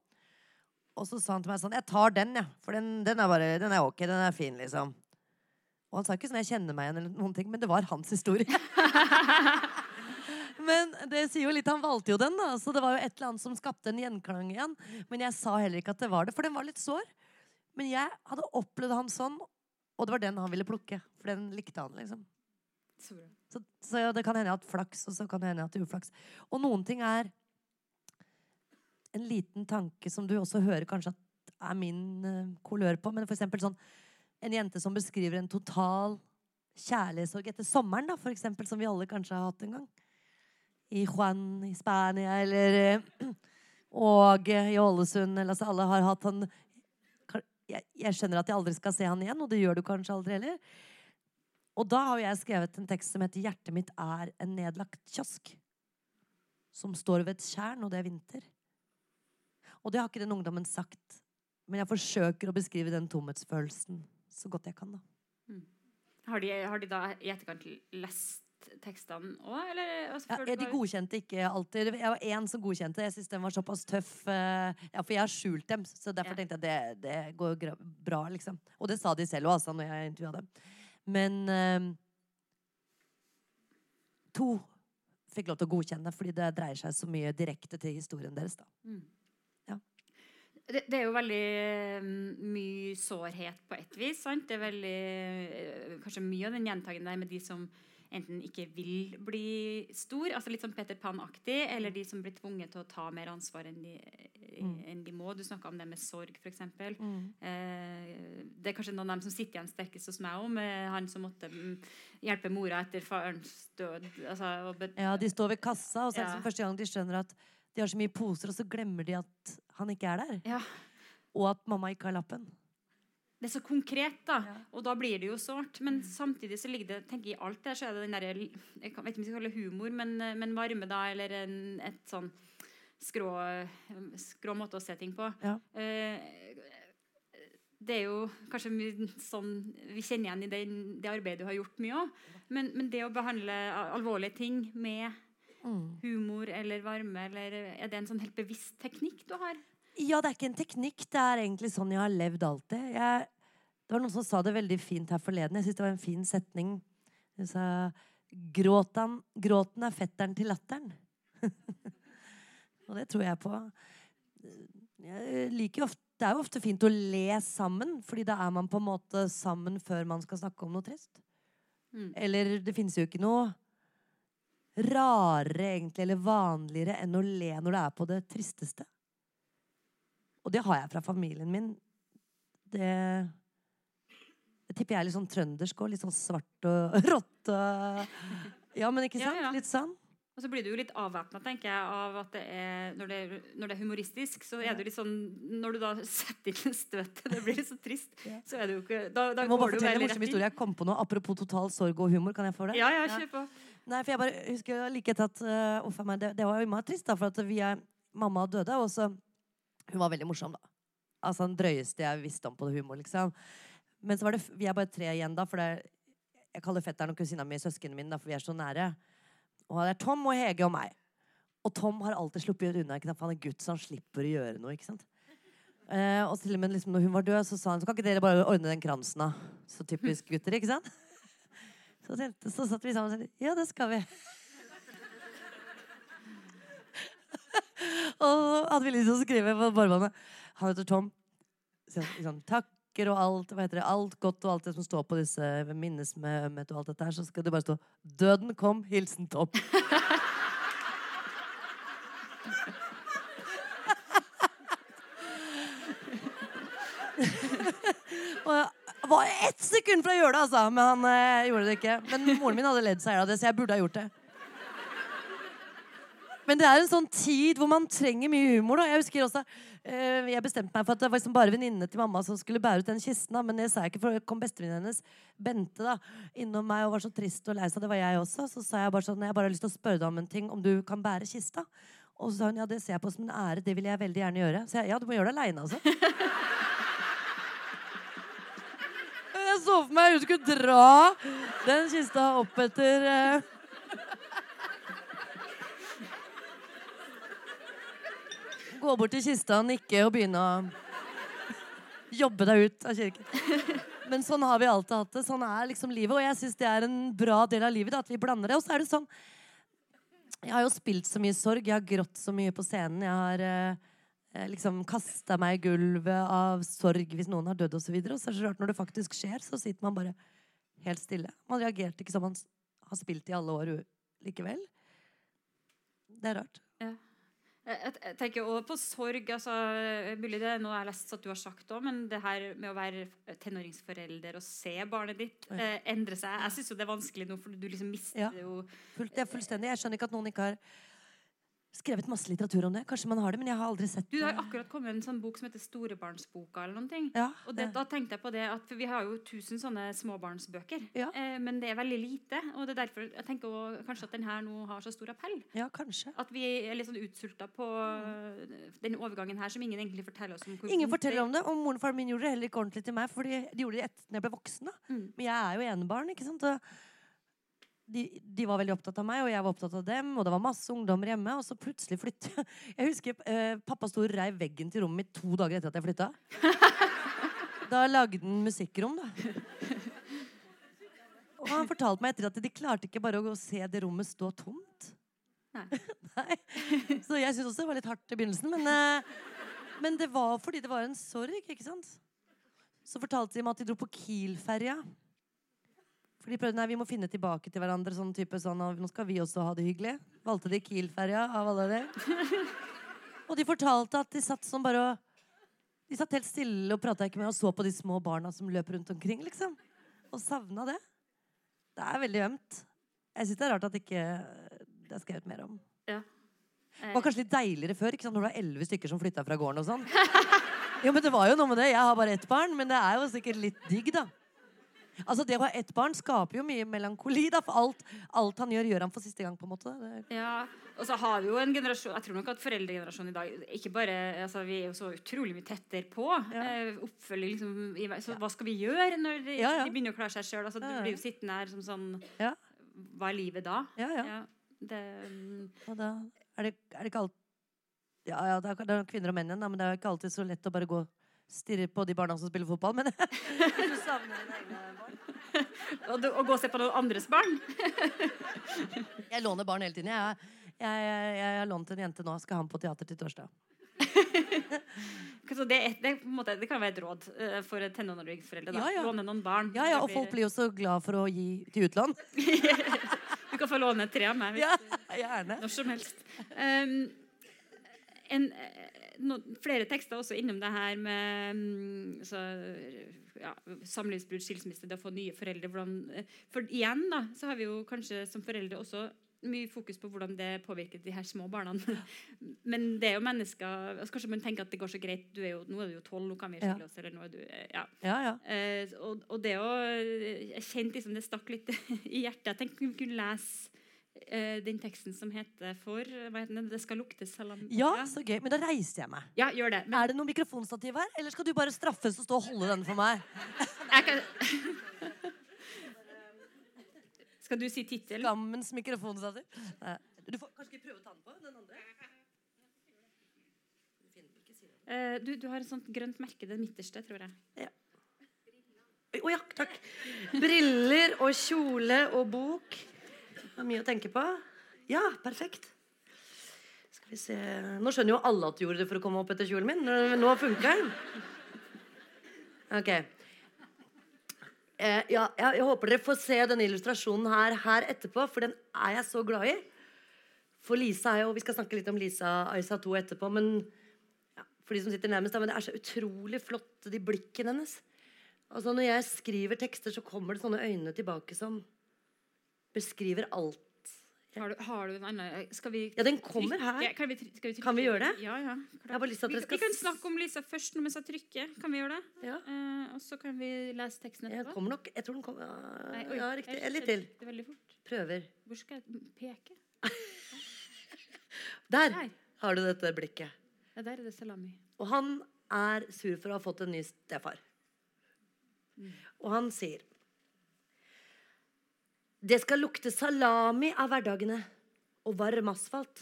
Og så sa han til meg sånn Jeg tar den, jeg. Ja, for den, den, er bare, den er ok. Den er fin, liksom. Og han sa ikke sånn jeg kjenner meg igjen, eller noen ting, men det var hans historie. Men det sier jo litt, han valgte jo den, da. Så det var jo et eller annet som skapte en gjenklang igjen. Men jeg sa heller ikke at det var det, for den var litt sår. Men jeg hadde opplevd han sånn, og det var den han ville plukke. For den likte han, liksom. Så, så, så ja, det kan hende jeg har hatt flaks, og så kan det hende jeg har hatt uflaks. Og noen ting er en liten tanke som du også hører kanskje at er min uh, kolør på. Men for eksempel sånn en jente som beskriver en total kjærlighetssorg etter sommeren, da, for eksempel, som vi alle kanskje har hatt en gang i Juan i Spania eller Og i Ålesund. Eller, altså, alle har hatt han jeg, jeg, skjønner at jeg aldri skal se han igjen, og det gjør du kanskje aldri heller. Og da har jeg skrevet en tekst som heter 'Hjertet mitt er en nedlagt kiosk'. Som står ved et tjern, og det er vinter. Og det har ikke den ungdommen sagt. Men jeg forsøker å beskrive den tomhetsfølelsen så godt jeg kan. da. Mm. Har, de, har de da i etterkant lest tekstene òg? Altså, ja, de godkjente ikke alltid. Jeg var én som godkjente. Jeg syns den var såpass tøff. Uh, ja, for jeg har skjult dem, så derfor ja. tenkte jeg at det, det går bra, liksom. Og det sa de selv òg, altså, når jeg intervjua dem. Men uh, to fikk lov til å godkjenne, fordi det dreier seg så mye direkte til historien deres. da. Mm. Det, det, er jo veldig mm, mye sårhet på et vis. sant? Det er veldig, eh, Kanskje mye av den gjentagende der med de som enten ikke vil bli stor, altså litt sånn Peter Pan-aktig, eller de som blir tvunget til å ta mer ansvar enn de, mm. enn de må. Du snakka om det med sorg, f.eks. Mm. Eh, det er kanskje noen av dem som sitter igjen sterkest hos meg med han som måtte mm, hjelpe mora etter farens død. Altså, ja, de står ved kassa, og så er det ja. første gang de skjønner at de har så mye poser, og så glemmer de at han ikke er der. Ja. Og at mamma ikke har lappen. Det er så konkret, da. Ja. Og da blir det jo sårt. Men samtidig så ligger det tenker jeg, alt der, så er det den derre Jeg vet ikke om jeg skal kalle det humor, men, men varme, da, eller en, et sånn skrå, skrå måte å se ting på. Ja. Eh, det er jo kanskje mye sånn vi kjenner igjen i det, det arbeidet du har gjort mye òg. Men, men, det å behandle alvorlige ting med mm. humor eller varme, eller er det en sånn helt bevisst teknikk du har? Ja, det er ikke en teknikk. Det er egentlig sånn jeg har levd alltid. Jeg, det var noen som sa det veldig fint her forleden. Jeg syns det var en fin setning. Hun sa gråten, gråten er fetteren til latteren. Og det tror jeg på. Jeg liker ofte det er jo ofte fint å le sammen, fordi da er man på en måte sammen før man skal snakke om noe trist. Mm. Eller det finnes jo ikke noe rarere egentlig, eller vanligere enn å le når det er på det tristeste. Og det har jeg fra familien min. Det, det tipper jeg er litt sånn trøndersk og litt sånn svart og rått. Ja, men ikke sant? Ja, ja. Litt sånn. Og så blir du jo litt avvæpna, tenker jeg, av at det er når, det når det er humoristisk, så er det litt sånn Når du da setter inn støtet, det blir litt så trist, så er det jo ikke Da, da jeg må bare fortelle en morsom historie. Jeg kom på noe apropos total sorg og humor. Kan jeg få det? Ja, ja, kjør på. Nei, for jeg bare husker like etter at uh, meg, det, det var jo meget trist, da, for at vi er Mamma døde, og så Hun var veldig morsom, da. Altså den drøyeste jeg visste om på det humor, liksom. Men så var det Vi er bare tre igjen, da, for det jeg kaller fetteren og kusina mi søsknene mine, da, for vi er så nære. Og det er Tom og Hege og meg. Og Tom har alltid sluppet unna. Ikke sant? Han er gutt, så han slipper å gjøre noe. ikke sant? Eh, og til og med liksom, når hun var død, så sa han så kan ikke dere bare ordne den kransen. da? Så typisk gutter, ikke sant? Så, så satt vi sammen og sa ja, det skal vi. og hadde vi lyst til å skrive på bårbåndet. Han heter Tom. Så, liksom, takker og alt, hva heter det, alt godt og alt det som står på disse minnes med ømhet og alt dette her, så skal det bare stå 'Døden kom. Hilsen Tom'. jeg var ett sekund fra å gjøre det, altså, men han eh, gjorde det ikke. Men moren min hadde ledd seg av det, så jeg burde ha gjort det. Men det er en sånn tid hvor man trenger mye humor. Da. Jeg husker også eh, Jeg bestemte meg for at det var liksom bare venninnene til mamma som skulle bære ut den kisten. Da. Men det sa jeg ikke, for det kom bestevenninnen hennes, Bente, da, innom meg og var så trist og lei seg. Det var jeg også. Så sa jeg bare sånn Jeg bare har lyst til å spørre deg om en ting. Om du kan bære kista? Og så sa hun ja, det ser jeg på som en ære. Det vil jeg veldig gjerne gjøre. Så jeg ja, du må gjøre det aleine, altså. Jeg så for meg hun skulle dra den kista opp etter eh, Gå bort til kista nikke og begynne å jobbe deg ut av kirken. Men sånn har vi alltid hatt det. Sånn er liksom livet. Og jeg syns det er en bra del av livet da, at vi blander det. Og så er det sånn Jeg har jo spilt så mye sorg. Jeg har grått så mye på scenen. Jeg har eh, liksom kasta meg i gulvet av sorg hvis noen har dødd osv. Og, så og så er det så rart når det faktisk skjer, så sitter man bare helt stille. Man reagerte ikke som man har spilt i alle år likevel. Det er rart. Ja. Jeg, jeg, tenker også på sorg. altså, mulig det er noe jeg har lest at du har sagt òg, men det her med å være tenåringsforelder og se barnet ditt eh, endre seg Jeg syns det er vanskelig nå, for du liksom mister ja. jo Det er fullstendig. Jeg skjønner ikke at noen ikke har skrevet masse litteratur om det. Kanskje man har det, men jeg har aldri sett det. Du har akkurat kommet en sånn bok som heter Storebarnsboka. eller noen ting. Ja, og det, da tenkte jeg på det at Vi har jo tusen sånne småbarnsbøker, ja. eh, men det er veldig lite. og det er derfor jeg tenker også, kanskje at den her nå har så stor appell. Ja, kanskje. At vi er litt sånn utsulta på mm. den overgangen her som ingen egentlig forteller oss om. ingen forteller om det, og moren og faren min gjorde det heller ikke ordentlig til meg, for de gjorde det etter at jeg ble voksen. da. Mm. Men jeg er jo enebarn. ikke sant? Og de, de, var veldig opptatt av meg, og jeg var opptatt av dem. Og det var masse ungdommer hjemme. Og så plutselig flyttet Jeg husker eh, pappa sto og reiv veggen til rommet mitt to dager etter at jeg flytta. Da lagde han musikkrom, da. Og han fortalte meg etter at de klarte ikke bare å se det rommet stå tomt. Nei. Nei. Så jeg syns også det var litt hardt i begynnelsen. Men, eh, men det var fordi det var en sorg, ikke sant? Så fortalte de meg at de dro på Kiel-ferja. For de prøvde nei, vi må finne tilbake til hverandre. sånn type sånn, og Nå skal vi også ha det hyggelig. Valgte de Kiel-ferja av alle det. og de fortalte at de satt sånn bare og De satt helt stille og prata ikke med og så på de små barna som løp rundt omkring. liksom. Og savna det. Det er veldig ømt. Jeg syns det er rart at ikke det er skrevet mer om. Ja. Det var kanskje litt deiligere før, ikke sant? når det var elleve stykker som flytta fra gården. og sånn. Jo, men det var jo noe med det. Jeg har bare ett barn, men det er jo sikkert litt digg, da. Altså Det å ha ett barn skaper jo mye melankoli. da For alt, alt han gjør, gjør han for siste gang. på en måte Ja, og så har vi jo en generasjon Jeg tror nok at foreldregenerasjonen i dag ikke bare, altså Vi er jo så utrolig mye tettere på. Ja. Eh, oppfølging liksom Så hva skal vi gjøre når de, Ja, ja. de begynner å klare seg sjøl? Altså, Du ja. blir jo sittende her som sånn Ja. Hva er livet da? Ja, ja. Ja, det, um... Og da er det, er det ikke alt Ja, ja, det er, det er kvinner og menn igjen, men det er ikke alltid så lett å bare gå og stirre på de barna som spiller fotball. Men du savner dine egne barn. og, du- og gå og se på noen andres barn. Jeg låner barn hele tiden. Jeg, har lånt en jente nå. Skal ha den på teater til torsdag. Så det, det, måte, det kan være et råd eh, for tenåringsforeldre. Ja, ja. Låne noen barn. Ja, ja, og Og folk blir jo så glad for å gi til utlån. Du kan få låne tre av meg. hvis Ja, gjerne. Når som helst. Um, en, no, flere tekster er også innom det her med mm, så, ja, samlivsbrudd, skilsmisse, det å få nye foreldre. Hvordan, eh, for igjen da, så har vi jo kanskje som foreldre også mye fokus på hvordan det påvirker de her små barna. Men det er jo mennesker altså Kanskje man tenker at det går så greit. Du er jo, nå er du jo tolv, nå kan vi skille oss. Eller nå er du, eh, ja. Ja, ja. Eh, og, og det å Jeg kjente liksom det stakk litt i hjertet. Jeg tenkte vi kunne lese eh, den teksten som heter for? 'Det skal lukte salam'. ja, så gøy. Men da reiser jeg meg. Ja, gjør det. Men Er det noe mikrofonstativ her, eller skal du bare straffes og stå og holde den for meg? jeg kan Skal du si tittel? Skammens mikrofonstativ. Du får kanskje ikke prøve å ta den på? Den andre? Du. Eh, du, du har et sånt grønt merke, det midterste, tror jeg. Å ja, takk. Briller og kjole og bok. Det er mye å tenke på. Ja, perfekt. Skal vi se Nå skjønner jo alle at du gjorde det for å komme opp etter kjolen min. Nå- funker den. Ok. Eh, ja, jeg, jeg håper dere får se denne illustrasjonen her, her etterpå, for den er jeg så glad i. For Lisa er jo Vi skal snakke litt om Lisa Aisa 2 etterpå, men ja, for de som sitter nærmest, da, men det er så utrolig flott, de blikkene hennes. Altså Når jeg skriver tekster, så kommer det sånne øyne tilbake som beskriver alt. Har du, har du en annen Skal vi Ja, den kommer trykke? her. Kan vi, skal vi trykke? Kan vi gjøre det? Ja, ja. Jeg Vi, skal vi kan snakke om Lisa først når mens jeg trykker. Kan vi gjøre det? Ja. Uh, og så kan vi lese teksten Jeg etterpå. kommer nok Jeg tror den kommer Nei, oi, ja riktig. jeg Litt til. fort. Prøver. Hvor skal jeg peke? Der Der. har du dette blikket. Ja, der er det salami. Og han er sur for å ha fått en ny stefar. Og han sier Det skal lukte salami av hverdagene og varm asfalt.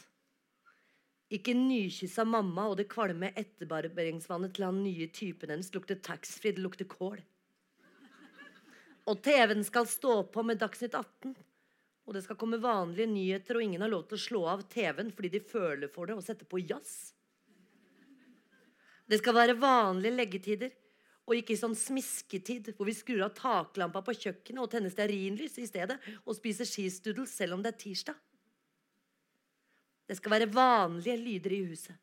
Ikke nykyssa mamma og det kvalme etterbarberingsvannet til han nye typen hennes lukter taxfree, det lukter kål. Og TV-en skal stå på med Dagsnytt 18. Og det skal komme vanlige nyheter, og ingen har lov til å slå av TV-en fordi de føler for det og sette på jazz. Det skal være vanlige leggetider, og ikke sånn smisketid hvor vi skrur av taklampa på kjøkkenet og tenner stearinlys i stedet og spiser skistoodles selv om det er tirsdag. Det skal være vanlige lyder i huset.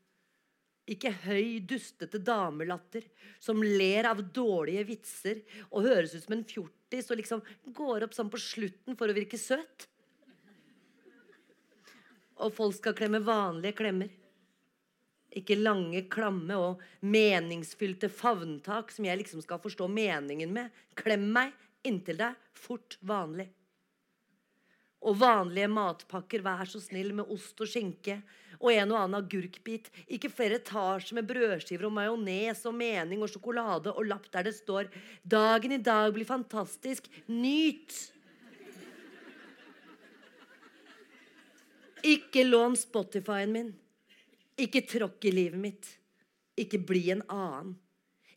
Ikke høy, dustete damelatter som ler av dårlige vitser og høres ut som en fjortis og liksom går opp sånn på slutten for å virke søt. Og folk skal klemme vanlige klemmer. Ikke lange, klamme og meningsfylte favntak som jeg liksom skal forstå meningen med. Klem meg inntil deg, fort vanlig. Og vanlige matpakker, vær så snill, med ost og skinke. Og en og annen agurkbit. Ikke flere etasjer med brødskiver og majones og mening og sjokolade og lapp der det står 'Dagen i dag blir fantastisk. Nyt'. Ikke lån Spotify-en min. Ikke tråkk i livet mitt. Ikke bli en annen.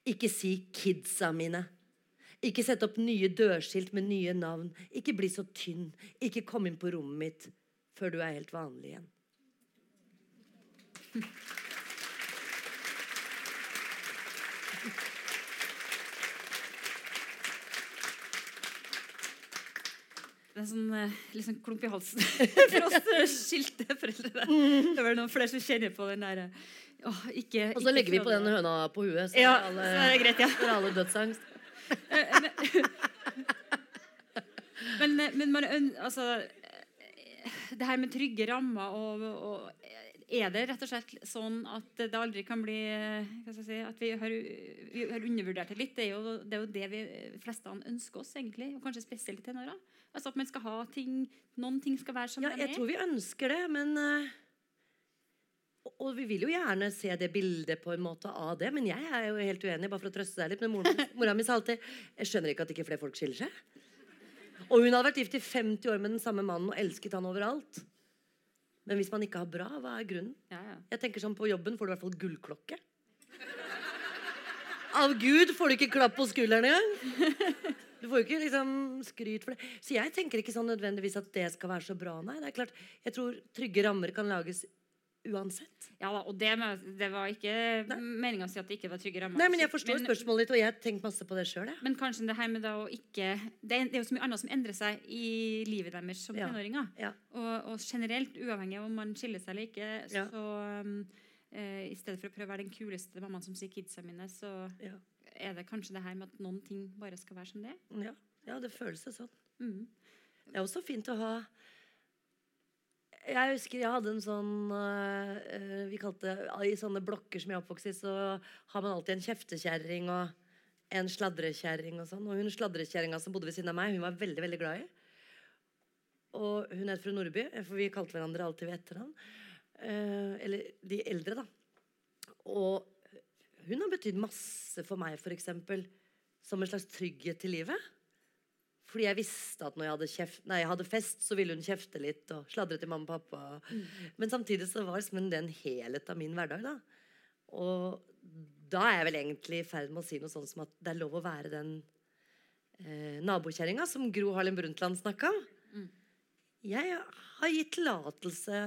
Ikke si 'kidsa mine'. Ikke sett opp nye dørskilt med nye navn. Ikke bli så tynn. Ikke kom inn på rommet mitt før du er helt vanlig igjen. Er sånn liksom, klump i halsen for oss skilte foreldre. der. Det er vel noen flere som kjenner på den der eh, åh, ikke, Og så ikke legger vi på den høna på huet, så Ja, alle, så er det greit, ja. er alle dødsangst. Men, eh, men man, altså, det her med trygge rammer og, og er det rett og slett sånn at det aldri kan bli jeg si, At vi har, vi har undervurdert det litt? Det er, jo, det er jo det vi fleste ønsker oss, egentlig. Og kanskje spesielt i tenåra. Altså at man skal ha ting Noen ting skal være som Ja, de jeg er. tror vi ønsker det, men eh, Og vi vil jo gjerne se det bildet på en måte av det, men jeg er jo helt uenig, bare for å trøste deg litt. Men mora, mora mi sa alltid Jeg skjønner ikke at ikke flere folk skiller seg. Og hun hadde vært gift i 50 år med den samme mannen og elsket han overalt. Men hvis man ikke har bra, hva er grunnen? Ja, ja. Jeg tenker sånn På jobben får du i hvert fall gullklokke. Av Gud får du ikke klapp på skulderen engang. Du får jo ikke liksom skryt for det. Så jeg tenker ikke sånn nødvendigvis at det skal være så bra. Nei, det er klart, Jeg tror trygge rammer kan lages uansett. Ja da, og det, det var ikke meninga å si at det ikke var trygge rammer. Nei, men Jeg forstår Men- spørsmålet ditt, og jeg har tenkt masse på det sjøl. Men kanskje det her med da å ikke det er, det er jo så mye annet som endrer seg i livet deres som Ja. tenåringer. Ja. Og, og generelt, uavhengig av om man skiller seg eller ikke, Ja. så um, uh, I stedet for å prøve å være den kuleste mammaen som sier kidsa mine, så er det kanskje det her med at noen ting bare skal være som det er. Ja. ja, det føles det sånn. Mm. Det er også fint å ha Jeg husker jeg hadde en sånn øh, Vi kalte I sånne blokker som jeg er oppvokst i, så har man alltid en kjeftekjerring og en sladrekjerring og sånn. Og hun sladrekjerringa som bodde ved siden av meg, hun var veldig, veldig glad i. Og hun het fru Nordby, for vi kalte hverandre alltid ved etternavn. Uh, eller de eldre, da. Og hun har betydd masse for meg, f.eks. Som en slags trygghet til livet. Fordi jeg visste at når jeg hadde, kjeft, nei, jeg hadde fest, så ville hun kjefte litt og sladre til mamma og pappa. Men samtidig så var liksom det en helhet av min hverdag. da. Og da er jeg vel egentlig i ferd med å si noe sånt som at det er lov å være den eh, nabokjerringa som Gro Harlem Brundtland snakka om. Jeg har gitt tillatelse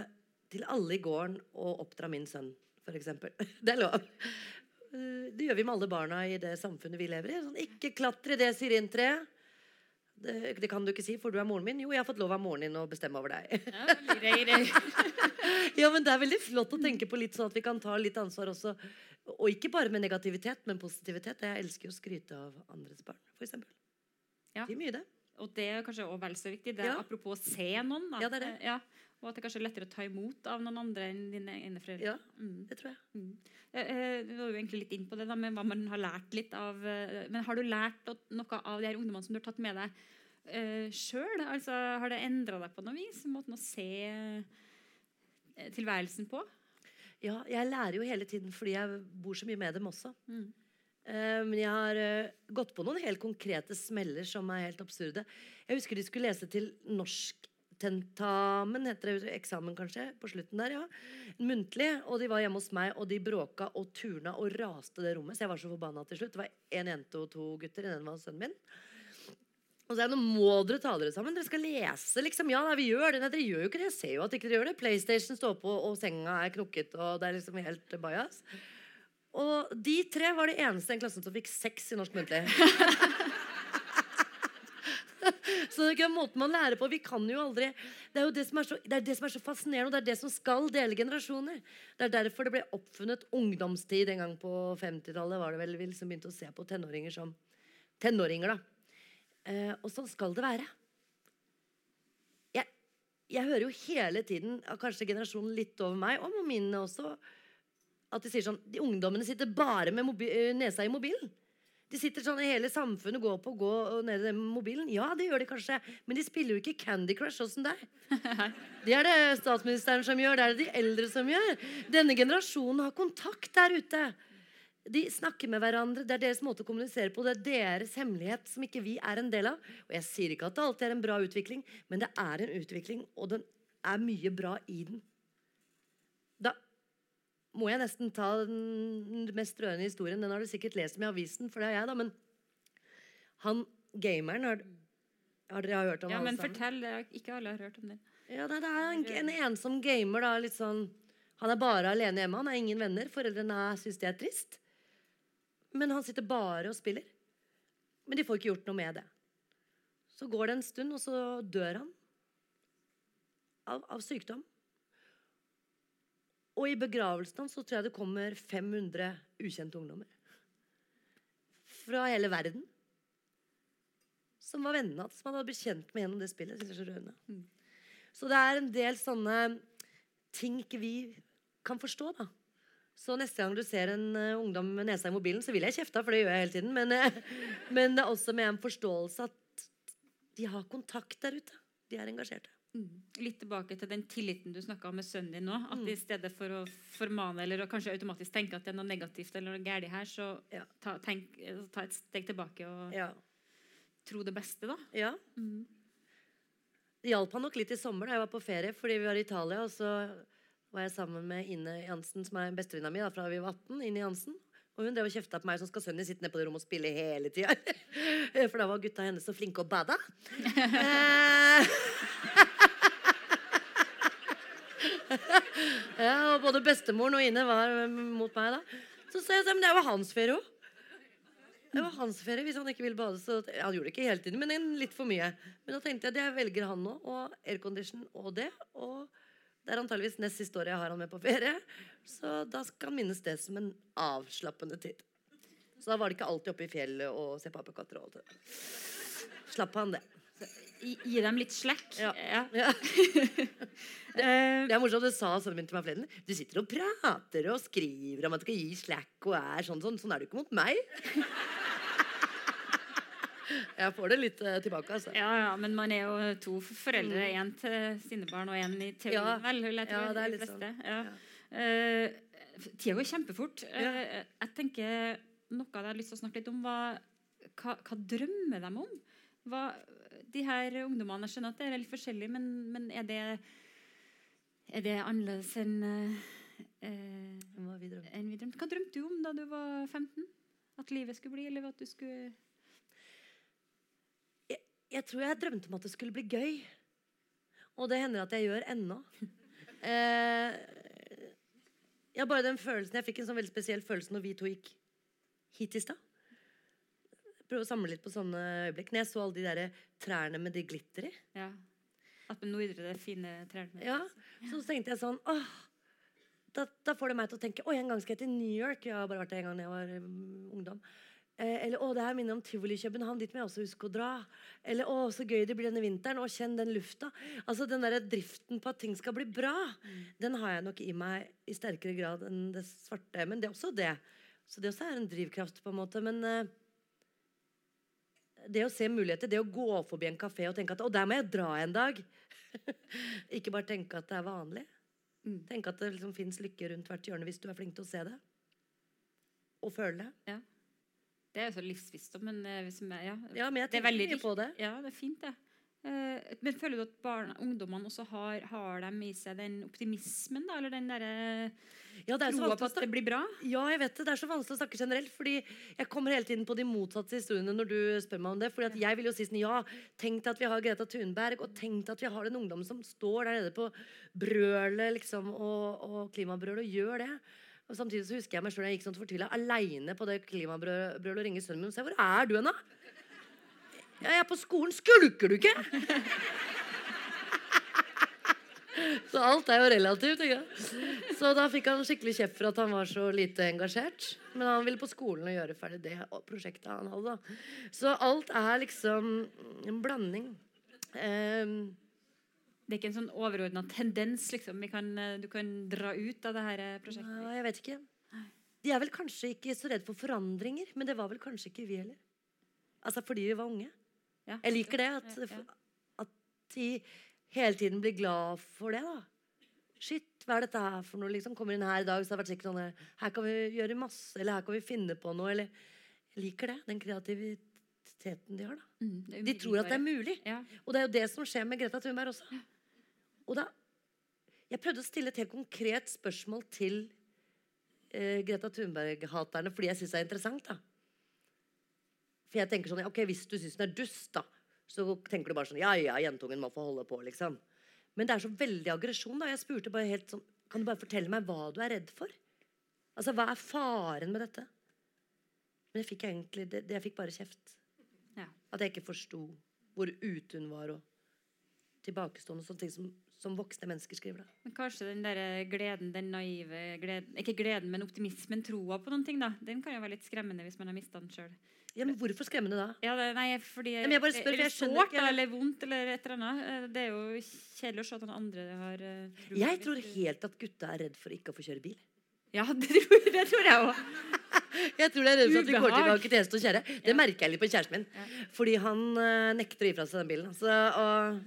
til alle i gården å oppdra min sønn, f.eks. Det er lov. Eh, Det gjør vi med alle barna i det samfunnet vi lever i. Sånn, ikke klatre i det syrintreet. Det, det kan du ikke si, for du er moren min. Jo, jeg har fått lov av moren din å bestemme over deg. Ja, men Det er veldig flott å tenke på litt sånn at vi kan ta litt ansvar også. Og ikke bare med negativitet, men positivitet. Jeg elsker jo å skryte av andres barn, f.eks. Ja. Det er mye, det. Og det er kanskje også vel så viktig. Det er Ja. Apropos å se noen. At, Ja, det er det. Ja, og at det kanskje er lettere å ta imot av noen andre enn dine egne foreldre. Ja, Mm. det tror jeg. Mm. Eh, eh, var jo egentlig litt inn på det da, med hva man har lært litt av eh, Men har du lært noe av de her ungdommene som du har tatt med deg uh, sjøl? Altså, har det endra deg på noe vis? Måten å se tilværelsen på? Ja, jeg lærer jo hele tiden fordi jeg bor så mye med dem også. Mm. Eh, Men jeg har eh, gått på noen helt konkrete smeller som er helt absurde. Jeg husker de skulle lese til norsktentamen, heter det eksamen kanskje, på slutten der, ja. Muntlig. Og de var hjemme hos meg, og de bråka og turna og raste det rommet. Så jeg var så forbanna til slutt. Det var én jente og to gutter. Den var sønnen min. Og så er det, nå må dere ta dere sammen. Dere skal lese, liksom. Ja, nei, vi gjør det. Nei, dere gjør jo ikke det. Jeg ser jo at ikke dere gjør det. PlayStation står på, og senga er knukket, og det er liksom helt bajas. Og de tre var de eneste i den klassen som fikk seks i norsk muntlig. så det er ikke en måte man lærer på. Vi kan jo aldri Det er jo det som er så, det er det som er så fascinerende, og det er det som skal dele generasjoner. Det er derfor det ble oppfunnet ungdomstid en gang på 50-tallet. var det vel, Vi liksom begynte å se på tenåringer som tenåringer. da. Eh, og sånn skal det være. Jeg, jeg hører jo hele tiden, kanskje generasjonen litt over meg, og mine også, at de sier sånn De ungdommene sitter bare med eh, nesa i mobilen. De sitter sånn, Hele samfunnet går på å gå ned i mobilen. Ja, det gjør de kanskje, men de spiller jo ikke Candy Crush sånn som deg. Det er det statsministeren som gjør, det er det de eldre som gjør. Denne generasjonen har kontakt der ute. De snakker med hverandre. Det er deres måte å kommunisere på. Det er deres hemmelighet som ikke vi er en del av. Og jeg sier ikke at det alltid er en bra utvikling, men det er en utvikling, og den er mye bra i den. Må jeg nesten ta den mest rørende historien. Den har du sikkert lest om i avisen, for det har jeg, da. Men han gameren Har, har dere hørt om Ja, alle men fortell. det Ikke alle har hørt om den. Ja, nei, det er en, en ensom gamer, da. Litt sånn Han er bare alene hjemme. Han har ingen venner. Foreldrene syns det er trist. Men han sitter bare og spiller. Men de får ikke gjort noe med det. Så går det en stund, og så dør han. Av, av sykdom. Og i begravelsen hans så tror jeg det kommer 500 ukjente ungdommer. Fra hele verden. Som var vennene hans, som han hadde blitt kjent med gjennom det spillet. Det så rørende. Så det er en del sånne ting ikke vi kan forstå, da. Så neste gang du ser en uh, ungdom med nesa i mobilen, så vil jeg kjefte, for det gjør jeg hele tiden. Men, uh, men det er også med en forståelse at de har kontakt der ute. De er engasjerte. Litt tilbake til den tilliten du snakka om med sønnen din nå. At Mm. i stedet for å formane eller å kanskje automatisk tenke at det er noe negativt eller noe galt her, så Ja. ta, tenk, eh, ta et steg tilbake og Ja. tro det beste, da. ja. Mm. Det hjalp han nok litt i sommer da jeg var på ferie, fordi vi var i Italia. Og så var jeg sammen med Ine Jansen, som er bestevenninna mi fra vi var 18. Ine Jansen. Og hun drev og kjefta på meg, som skal sønnen din sitte nede på det rommet og spille hele tida. For da var gutta hennes så flinke å bade. Ja, og både bestemoren og Ine var mot meg da. Så sa jeg men det jo hans ferie òg. Det var hans ferie hvis han ikke ville bade. Så han gjorde det ikke hele tiden, men litt for mye. Men da tenkte jeg det velger han nå, og aircondition og det. Og det er antageligvis nest siste året jeg har han med på ferie. Så da skal han minnes det som en avslappende tid. Så da var det ikke alltid oppe i fjellet og se på og alt det. Slapp han det. Gi, dem litt slack. Ja. Ja. Ja. det, Det er morsomt, det sa sønnen min til meg forleden. Du sitter og prater og skriver om at du skal gi slack og er sånn sånn. Sånn er du ikke mot meg. Jeg får det litt uh, tilbake, altså. ja, ja, men man er jo to foreldre. Én til sine barn og én i teorien, Mm. Ja. vel? Vil jeg tro. Ja, det er litt sånn. Ja. Eh, tida går kjempefort. Ja. Eh, jeg tenker Noe av det jeg har lyst til å snakke litt om, var hva, hva drømmer de om? Hva, de her ungdommene, Jeg skjønner at det er litt forskjellig, men, men er det er det annerledes enn eh, Hva Hva drømte. enn vi drømte? Hva drømte du om da du var 15? At livet skulle bli, eller at du skulle Jeg tror jeg drømte om at det skulle bli gøy. Og det hender at jeg gjør ennå. Eh, ja, bare den følelsen Jeg fikk en sånn veldig spesiell følelse når vi to gikk hit i stad. Prøve å samle litt på sånne øyeblikk. Når jeg så alle de der trærne med de glitter i. Ja. At med Nordre det fine trærne. Ja, så så tenkte jeg sånn åh, da, da får det meg til å tenke Oi, en gang skal jeg til New York. Jeg har bare vært der en gang da jeg var um, ungdom. Eh, eller å, det her minner om tivoli i København. Dit må jeg også huske å dra. Eller å, så gøy det blir denne vinteren. Og kjenn den lufta. Altså Den der driften på at ting skal bli bra, den har jeg nok i meg i sterkere grad enn det svarte. Men det er også det. Så det også er en drivkraft, på en måte. Men eh, det å se muligheter, det å gå forbi en kafé og tenke at å, der må jeg dra en dag. Ikke bare tenke at det er vanlig. Mm. Tenke at det liksom fins lykke rundt hvert hjørne hvis du er flink til å se det. Og føle det. Det er jo så livsvisdom, men eh, ja. Ja, men jeg Det er tenker veldig mye på det. ja, det er fint, det. Uh, men føler du at barna, ungdommene også har, har dem i seg den optimismen, da? Eller den derre Ja, det er så vanskelig at det blir bra? Ja, jeg vet det. Det er så vanskelig å snakke generelt. Fordi jeg kommer hele tiden på de motsatte historiene når du spør meg om det. Fordi at jeg vil jo si sånn Ja, tenk deg at vi har Greta Thunberg, og tenk deg at vi har den ungdommen som står der nede på brølet liksom, og, og klimabrølet og gjør det. Og Samtidig så husker jeg meg sjøl jeg gikk sånn fortvila aleine på det klimabrølet og ringer sønnen min og sier 'Hvor er du hen, da?' Ja, 'Jeg er på skolen. Skulker du ikke?' Så alt er jo relativt. ikke? Så da fikk han skikkelig kjeft for at han var så lite engasjert. Men han ville på skolen og gjøre ferdig det prosjektet han hadde. Så alt er liksom en blanding. Um, Det er ikke en sånn overordna tendens liksom, vi kan, eh, du kan dra ut av det her eh, prosjektet? ja, jeg vet ikke. De er vel kanskje ikke så redd for forandringer, men det var vel kanskje ikke vi heller. Altså fordi vi var unge. Ja. Jeg liker det. At, at de hele tiden blir glad for det. da. Shit, hva er dette her for noe? liksom Kommer inn her i dag, så har det vært sikkert sånn her, Her kan vi gjøre masse, eller her kan vi finne på noe. Eller Jeg liker det. Den kreativiteten de har. da. Mm, De tror at det er mulig. Ja. Og det er jo det som skjer med Greta Thunberg også. Og da Jeg prøvde å stille et helt konkret spørsmål til eh, Greta Thunberg-haterne fordi jeg syns det er interessant. da. For jeg tenker sånn, ok, Hvis du syns den er dust, da, så tenker du bare sånn Ja, ja, jentungen må få holde på, liksom. Men det er så veldig aggresjon. da. Jeg spurte bare helt sånn Kan du bare fortelle meg hva du er redd for? Altså, Hva er faren med dette? Men jeg fikk egentlig det, det jeg fikk bare kjeft. Ja. At jeg ikke forsto hvor ute hun var, og tilbakestående. Sånne ting som, som voksne mennesker skriver. da. Men kanskje den der gleden, den naive gleden Ikke gleden, men optimismen, troa på noen ting, da. Den kan jo være litt skremmende hvis man har mista den sjøl. Ja, men Hvorfor skremmende da? Ja, det, nei, fordi men jeg bare spør, Eller sårt eller, eller vondt eller et eller annet. Eh, Det er jo kjedelig å se at noen andre har uh, Jeg tror helt at gutta er redd for ikke å få kjøre bil. Ja, det tror, det tror jeg òg. Jeg tror det er redd for at vi går tilbake til hest og kjerre. Det merker jeg litt på kjæresten min. Fordi han uh, nekter å gi fra seg den bilen. Så, og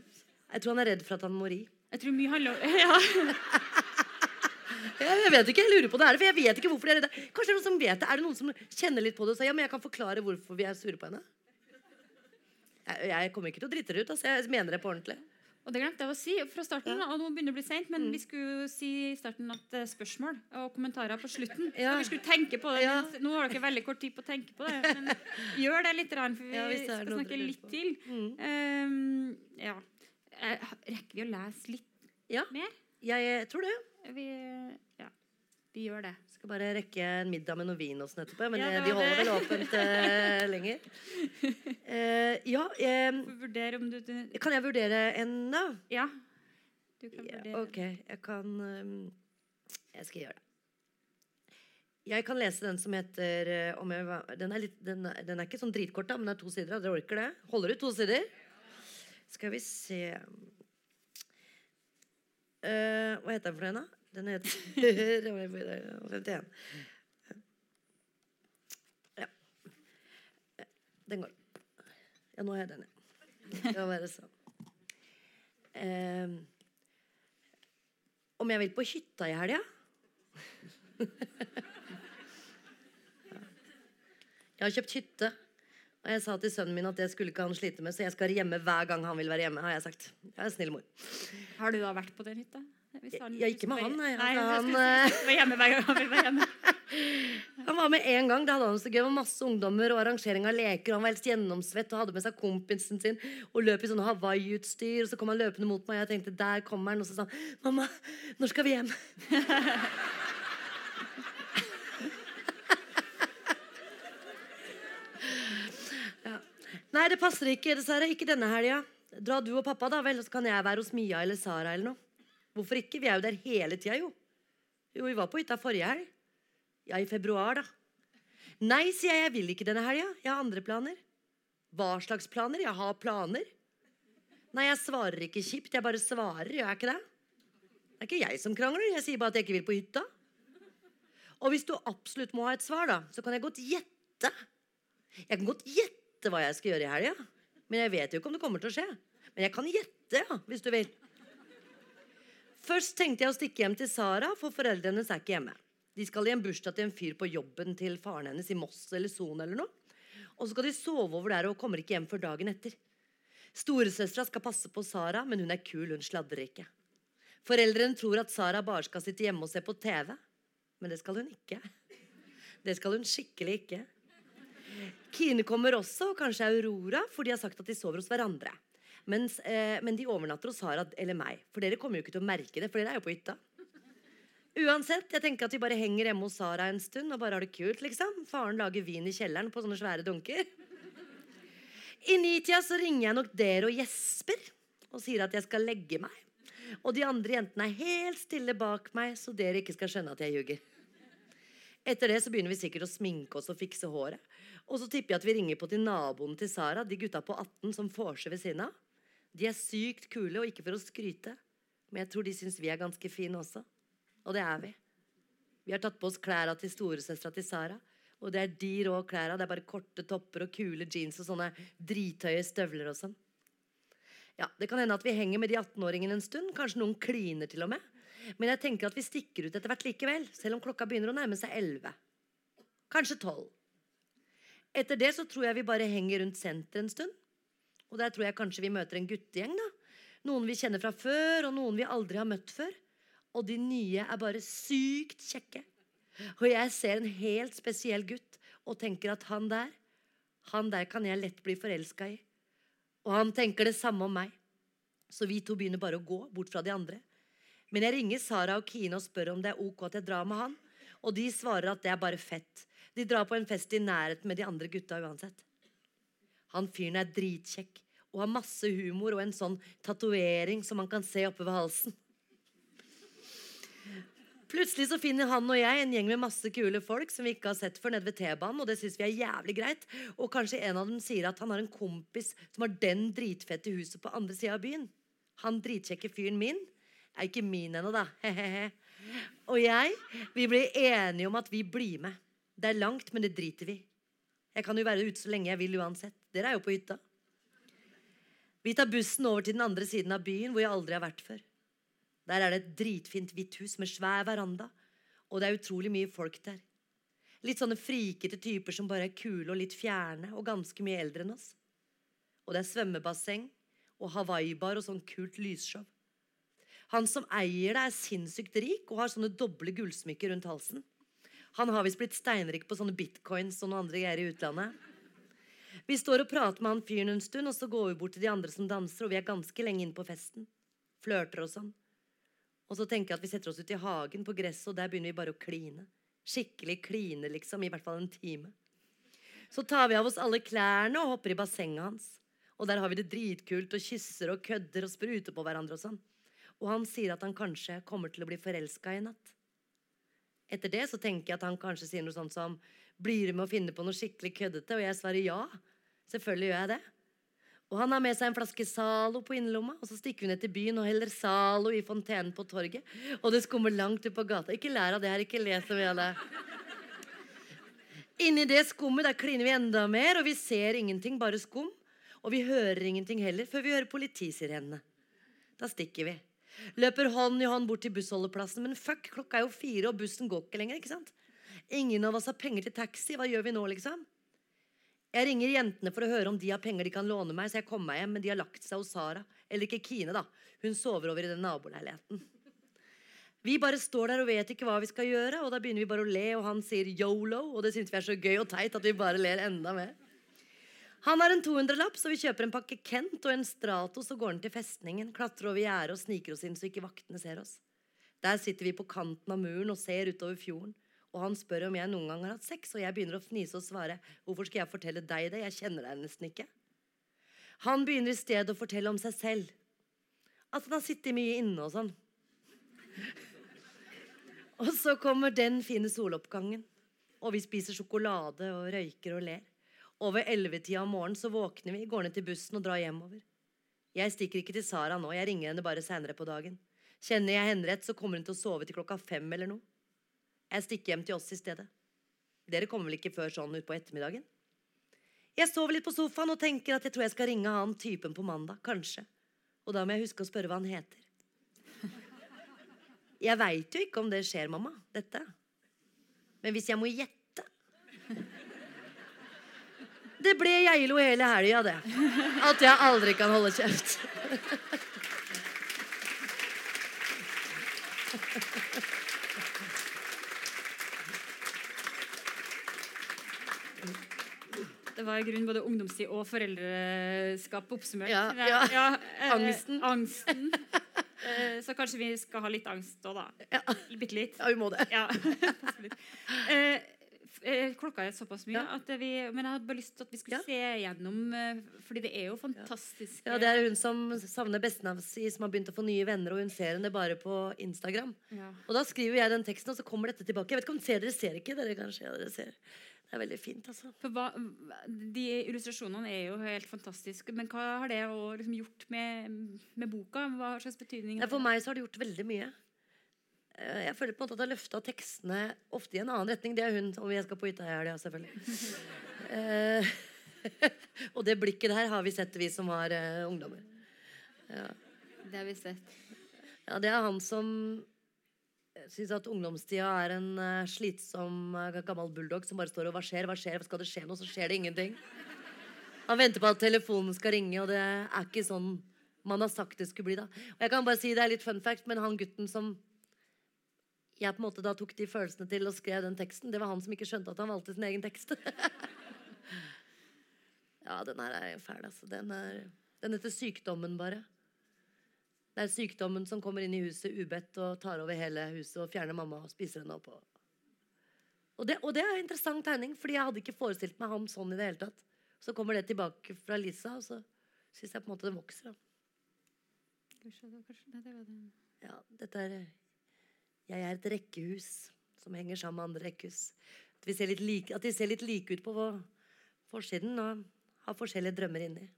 jeg tror han er redd for at han må ri. Jeg tror mye handler om ja. Jeg, jeg vet ikke, jeg lurer på det, er det, for jeg vet ikke hvorfor de er redde. Kanskje det er noen som vet det. Er det noen som kjenner litt på det og sier ja, men jeg kan forklare hvorfor vi er sure på henne? Jeg, jeg kommer ikke til å drite det ut. Altså. Jeg mener det på ordentlig. Og det glemte jeg å si fra starten, og nå begynner det å bli sent, men vi skulle si i starten at eh, spørsmål og kommentarer på slutten. Ja. Vi skulle tenke på det. Ja. Nå har dere veldig kort tid på å tenke på det, men gjør det litt, rann, for vi Ja, skal snakke litt til. til. Um, ja. Eh, Rekker vi å lese litt Ja, mer? jeg, eh, tror det. Vi, ja, vi gjør det. Skal bare rekke en middag med noe vin og sånn etterpå. Men Ja, eh, de holder det. vel åpent uh, lenger. Uh, ja, um, om du, du kan jeg vurdere en, da? Ja. Du kan Ja, vurdere. ok, jeg kan um, Jeg skal gjøre det. Jeg kan lese den som heter om jeg, den, er litt, den, er, den er ikke sånn dritkort, da, men det er to sider. Dere orker det? Holder ut to sider? Skal vi se Eh, Hva heter den for noe, da? Den heter 51. Ja. Den går. Ja, nå jeg den, ja. Det sånn. Uh, om jeg vil på hytta i helga? Jeg har kjøpt hytte. Og jeg sa til sønnen min at det skulle ikke han slite med, så jeg skal være hjemme hver gang han vil være hjemme. har Jeg sagt. Jeg er snill mor. Har du da vært på den hytta? Han- ikke med han, nei. Nei, Altså, han, var hjemme hver gang han vil være hjemme. Han var med en gang. Det hadde han så gøy. Det var masse ungdommer og arrangering av leker. og Han var helt gjennomsvett og hadde med seg kompisen sin og løp i sånne Hawaii-utstyr. Og så kom han løpende mot meg, og jeg tenkte der kommer han. Og så sa han mamma, når skal vi hjem? Nei, det passer ikke, dessverre. Ikke denne helga. Dra du og pappa, da vel, så kan jeg være hos Mia eller Sara eller noe. Hvorfor ikke? Vi er jo der hele tida, jo. Jo, vi var på hytta forrige helg. Ja, i februar, da. Nei, sier jeg, jeg vil ikke denne helga. Jeg har andre planer. Hva slags planer? Jeg har planer. Nei, jeg svarer ikke kjipt. Jeg bare svarer, gjør jeg ikke det? Det er ikke jeg som krangler. Jeg sier bare at jeg ikke vil på hytta. Og hvis du absolutt må ha et svar, da, så kan jeg godt gjette. Jeg kan godt gjette hva jeg skal gjøre i helga. Men jeg vet jo ikke om det kommer til å skje. Men jeg kan gjette, ja, hvis du vil. Først tenkte jeg å stikke hjem til Sara, for foreldrene hennes er ikke hjemme. De skal i en bursdag til en fyr på jobben til faren hennes i Moss eller Son eller noe. Og så skal de sove over der og kommer ikke hjem før dagen etter. Storesøstera skal passe på Sara, men hun er kul, hun sladrer ikke. Foreldrene tror at Sara bare skal sitte hjemme og se på TV. Men det skal hun ikke. Det skal hun skikkelig ikke. Kine kommer også, og kanskje Aurora, for de har sagt at de sover hos hverandre. Mens, eh, men de overnatter hos Sara eller meg, for dere kommer jo ikke til å merke det, for dere er jo på hytta. Uansett, jeg tenker at vi bare henger hjemme hos Sara en stund og bare har det kult, liksom. Faren lager vin i kjelleren på sånne svære dunker. I nitida så ringer jeg nok dere og Jesper og sier at jeg skal legge meg. Og de andre jentene er helt stille bak meg, så dere ikke skal skjønne at jeg ljuger. Etter det så begynner vi sikkert å sminke oss og fikse håret. Og så tipper jeg at vi ringer på til naboene til Sara, de gutta på 18 som får seg ved siden av. De er sykt kule, og ikke for å skryte, men jeg tror de syns vi er ganske fine også. Og det er vi. Vi har tatt på oss klærne til storesøstera til Sara. Og det er de rå klærne. Det er bare korte topper og kule jeans og sånne drithøye støvler og sånn. Ja, Det kan hende at vi henger med de 18-åringene en stund. Kanskje noen kliner til og med. Men jeg tenker at vi stikker ut etter hvert likevel, selv om klokka begynner å nærme seg 11. Kanskje 12. Etter det så tror jeg vi bare henger rundt senteret en stund. Og der tror jeg kanskje vi møter en guttegjeng. da. Noen vi kjenner fra før, og noen vi aldri har møtt før. Og de nye er bare sykt kjekke. Og jeg ser en helt spesiell gutt og tenker at han der, han der kan jeg lett bli forelska i. Og han tenker det samme om meg. Så vi to begynner bare å gå bort fra de andre. Men jeg ringer Sara og Kine og spør om det er ok at jeg drar med han. Og de svarer at det er bare fett. De drar på en fest i nærheten med de andre gutta uansett. Han fyren er dritkjekk og har masse humor og en sånn tatovering som man kan se oppe ved halsen. Plutselig så finner han og jeg en gjeng med masse kule folk som vi ikke har sett før nede ved T-banen, og det syns vi er jævlig greit. Og kanskje en av dem sier at han har en kompis som har den dritfette huset på andre sida av byen. Han dritkjekke fyren min er ikke min ennå, da. Og jeg, vi blir enige om at vi blir med. Det er langt, men det driter vi. Jeg kan jo være ute så lenge jeg vil uansett. Dere er jo på hytta. Vi tar bussen over til den andre siden av byen, hvor jeg aldri har vært før. Der er det et dritfint hvitt hus med svær veranda, og det er utrolig mye folk der. Litt sånne frikete typer som bare er kule og litt fjerne, og ganske mye eldre enn oss. Og det er svømmebasseng og hawaiibar og sånn kult lysshow. Han som eier det, er sinnssykt rik og har sånne doble gullsmykker rundt halsen. Han har visst blitt steinrik på sånne bitcoins og noen andre greier i utlandet. Vi står og prater med han fyren en stund, og så går vi bort til de andre som danser, og vi er ganske lenge inne på festen. Flørter og sånn. Og så tenker jeg at vi setter oss ut i hagen på gresset, og der begynner vi bare å kline. Skikkelig kline, liksom. I hvert fall en time. Så tar vi av oss alle klærne og hopper i bassenget hans. Og der har vi det dritkult og kysser og kødder og spruter på hverandre og sånn. Og han sier at han kanskje kommer til å bli forelska i natt. Etter det så tenker jeg at han kanskje sier noe sånt som Blir du med å finne på noe skikkelig køddete? Og jeg svarer ja. Selvfølgelig gjør jeg det. Og han har med seg en flaske Zalo på innerlomma, og så stikker vi ned til byen og heller Zalo i fontenen på torget. Og det skummer langt ut på gata. Ikke lær av det her, ikke les så mye av det. Inni det skummet der kliner vi enda mer, og vi ser ingenting, bare skum. Og vi hører ingenting heller før vi hører politisirenene. Da stikker vi. Løper hånd i hånd bort til bussholdeplassen. Men fuck, klokka er jo fire, og bussen går ikke lenger. ikke sant? Ingen av oss har penger til taxi. Hva gjør vi nå, liksom? Jeg ringer jentene for å høre om de har penger de kan låne meg, så jeg kommer meg hjem, men de har lagt seg hos Sara. Eller ikke Kine, da. Hun sover over i den naboleiligheten. Vi bare står der og vet ikke hva vi skal gjøre, og da begynner vi bare å le, og han sier yolo, og det syns vi er så gøy og teit at vi bare ler enda mer. Han har en 200-lapp, så vi kjøper en pakke Kent og en Stratos og går ned til festningen. Klatrer over gjerdet og sniker oss inn så ikke vaktene ser oss. Der sitter vi på kanten av muren og ser utover fjorden. Og han spør om jeg noen gang har hatt sex, og jeg begynner å fnise og svare. Hvorfor skal jeg fortelle deg det? Jeg kjenner deg nesten ikke. Han begynner i stedet å fortelle om seg selv. At han har sittet mye inne og sånn. og så kommer den fine soloppgangen. Og vi spiser sjokolade og røyker og ler. Over ellevetida om morgenen så våkner vi, går ned til bussen og drar hjemover. Jeg stikker ikke til Sara nå, jeg ringer henne bare seinere på dagen. Kjenner jeg henne rett, så kommer hun til å sove til klokka fem eller noe. Jeg stikker hjem til oss i stedet. Dere kommer vel ikke før sånn utpå ettermiddagen? Jeg sover litt på sofaen og tenker at jeg tror jeg skal ringe han typen på mandag. Kanskje. Og da må jeg huske å spørre hva han heter. Jeg veit jo ikke om det skjer, mamma. Dette. Men hvis jeg må gjette det ble Geilo hele helga, det. At jeg aldri kan holde kjeft. Det var i grunnen både ungdomstid og foreldreskap oppsummert. Ja, ja. ja eh, Angsten. angsten. Eh, så kanskje vi skal ha litt angst òg, da. Ja. Bitte litt. Ja, vi må det. Ja, eh, klokka er såpass mye Ja. at vi Men jeg hadde bare lyst til at vi skulle Ja. se gjennom eh, Fordi det er jo fantastisk. Ja, Det er hun som savner bestenavn si, som har begynt å få nye venner, og hun ser henne bare på Instagram. Ja. Og da skriver jeg den teksten, og så kommer dette tilbake. Jeg vet ikke om ser Dere ser ikke, dere kanskje? Ja, dere ser. Det er veldig fint, altså. For hva, de illustrasjonene er jo helt fantastiske, men hva har det liksom gjort med, med boka? Hva slags betydning Ja, for meg så har det gjort veldig mye. Eh, Jeg føler på en måte at jeg har løfta tekstene ofte i en annen retning. Det er hun om jeg skal på hytta i helga, selvfølgelig. Eh, og det blikket der har vi sett, vi som har uh, ungdommer. Det har vi sett. Ja, det er han som syns at ungdomstida er en uh, slitsom uh, gammel bulldog som bare står og hva skjer, hva skjer, skal det skje noe, så skjer det ingenting. Han venter på at telefonen skal ringe, og det er ikke sånn man har sagt det skulle bli. da. Og jeg kan bare si, Det er litt fun fact, men han gutten som jeg på en måte da tok de følelsene til og skrev den teksten, det var han som ikke skjønte at han valgte sin egen tekst. ja, den her er fæl, altså. Den, er, den heter Sykdommen, bare. Det er sykdommen som kommer inn i huset ubedt og tar over hele huset og fjerner mamma og spiser henne opp. Og, og, det, og det er en interessant tegning, fordi jeg hadde ikke forestilt meg ham sånn i det hele tatt. Så kommer det tilbake fra Lisa, og så syns jeg på en måte det vokser. Da. Ja, dette er Jeg er et rekkehus som henger sammen med andre rekkehus. At, vi ser litt like, at de ser litt like ut på forsiden og har forskjellige drømmer inni.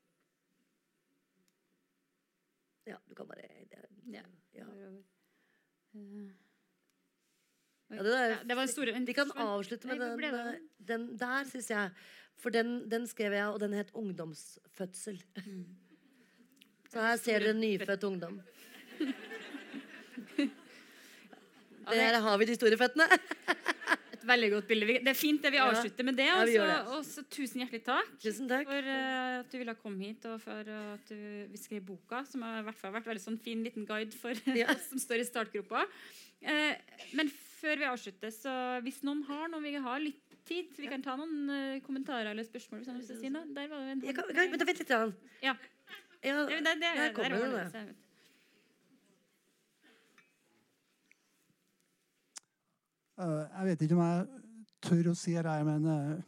Ja, du kan bare det, Ja. ja. Eh, Ja, det, der, Ja, det var store vi kan avslutte med den, eh, den der, syns jeg. For den, den skrev jeg, og den het 'Ungdomsfødsel'. Mm. Så her ser dere nyfødt ungdom. det- Der har vi de store føttene. Et veldig godt bilde. Det er fint det vi avslutter med det. Ja, vi så det. og så tusen hjertelig takk Tusen takk. for uh, at du ville komme hit, og for at du, vi skrev boka, som har hvert fall vært veldig sånn fin liten guide for Ja. oss som står i startgropa. Uh, men før vi avslutter, så hvis noen har noe vi har litt tid, vi kan ta noen uh, kommentarer eller spørsmål hvis han å si noe. Der var det en Jeg kan, kan, vent, vent litt. Grann. Ja. Ja, ja der, der, der den. det, da. så jeg vet. Eh, Jeg vet ikke om jeg tør å si det her, men eh,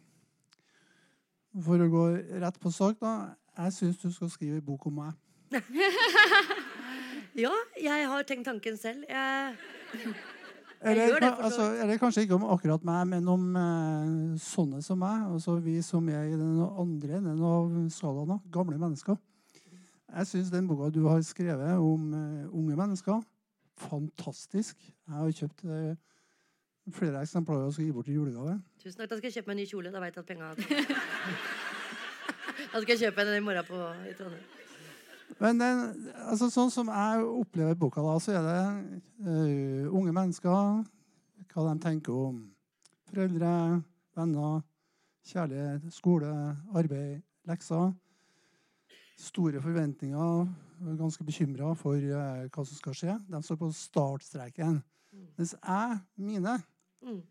for å gå rett på sak, da. Jeg syns du skal skrive bok om meg. Ja, jeg har tenkt tanken selv. Jeg, Eller, gjør det, altså, eller kanskje ikke om akkurat meg, men om eh, sånne som meg. Altså vi som er i den andre enden av skalaen. Gamle mennesker. Jeg syns den boka du har skrevet om uh, unge mennesker, fantastisk. Jeg har kjøpt eh, flere eksemplarer skal gi bort i julegave. tusen takk. Da skal jeg kjøpe meg en ny kjole. Da veit jeg at penga Da skal jeg kjøpe den i morgen på, i Trondheim. Men den, altså, sånn som jeg opplever boka, da, så er det uh, unge mennesker. Hva de tenker om foreldre, venner, kjærlighet, skole, arbeid, lekser. Store forventninger. Ganske bekymra for uh, hva som skal skje. De står på startstreken. Mens jeg, mine Mm.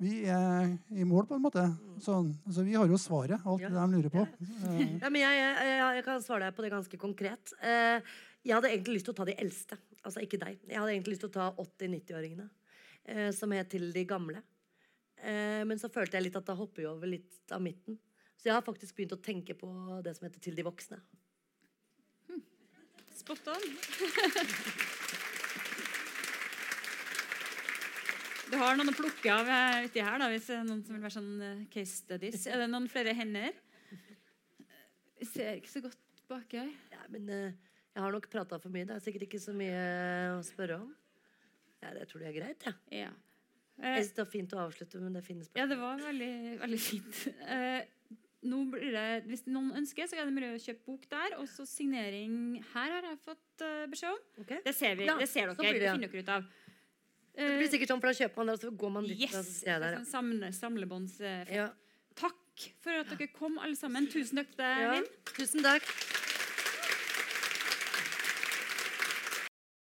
Vi er i mål, på en måte. Sånn, altså, vi har jo svaret. Alt Ja. det de lurer på. Eh, Ja, men jeg, jeg, jeg kan svare deg på det ganske konkret. Eh, jeg hadde egentlig lyst til å ta de eldste. Altså ikke deg. Jeg hadde egentlig lyst til å ta 80-90-åringene. Eh, som het til de gamle. Eh, men så følte jeg litt at da hopper vi over litt av midten. Så jeg har faktisk begynt å tenke på det som heter til de voksne. Spot on. Du har noen å plukke av eh, uti her, da, hvis det er noen som vil være sånn eh, case studies. Er det noen flere hender? Jeg ser ikke så godt baki her. Ja, men eh, jeg har nok prata for mye. Det er sikkert ikke så mye å spørre om. Ja, det tror jeg er greit. Ja. Ja. Jeg synes det var fint å avslutte med det fine ja, det var veldig, veldig fint. Eh, det, hvis noen ønsker, så er det mulig å kjøpe bok der. Og så signering her har jeg fått beskjed om. Okay. Det ser, vi, det ser dere. Det finner dere ut av. Det blir sikkert sånn, for da kjøper man det, og så går man dit. Yes! så der, Sånn samle, samlebåndseffekt. ja. Takk for at dere kom, alle sammen. Tusen takk til deg. Linn. Tusen takk.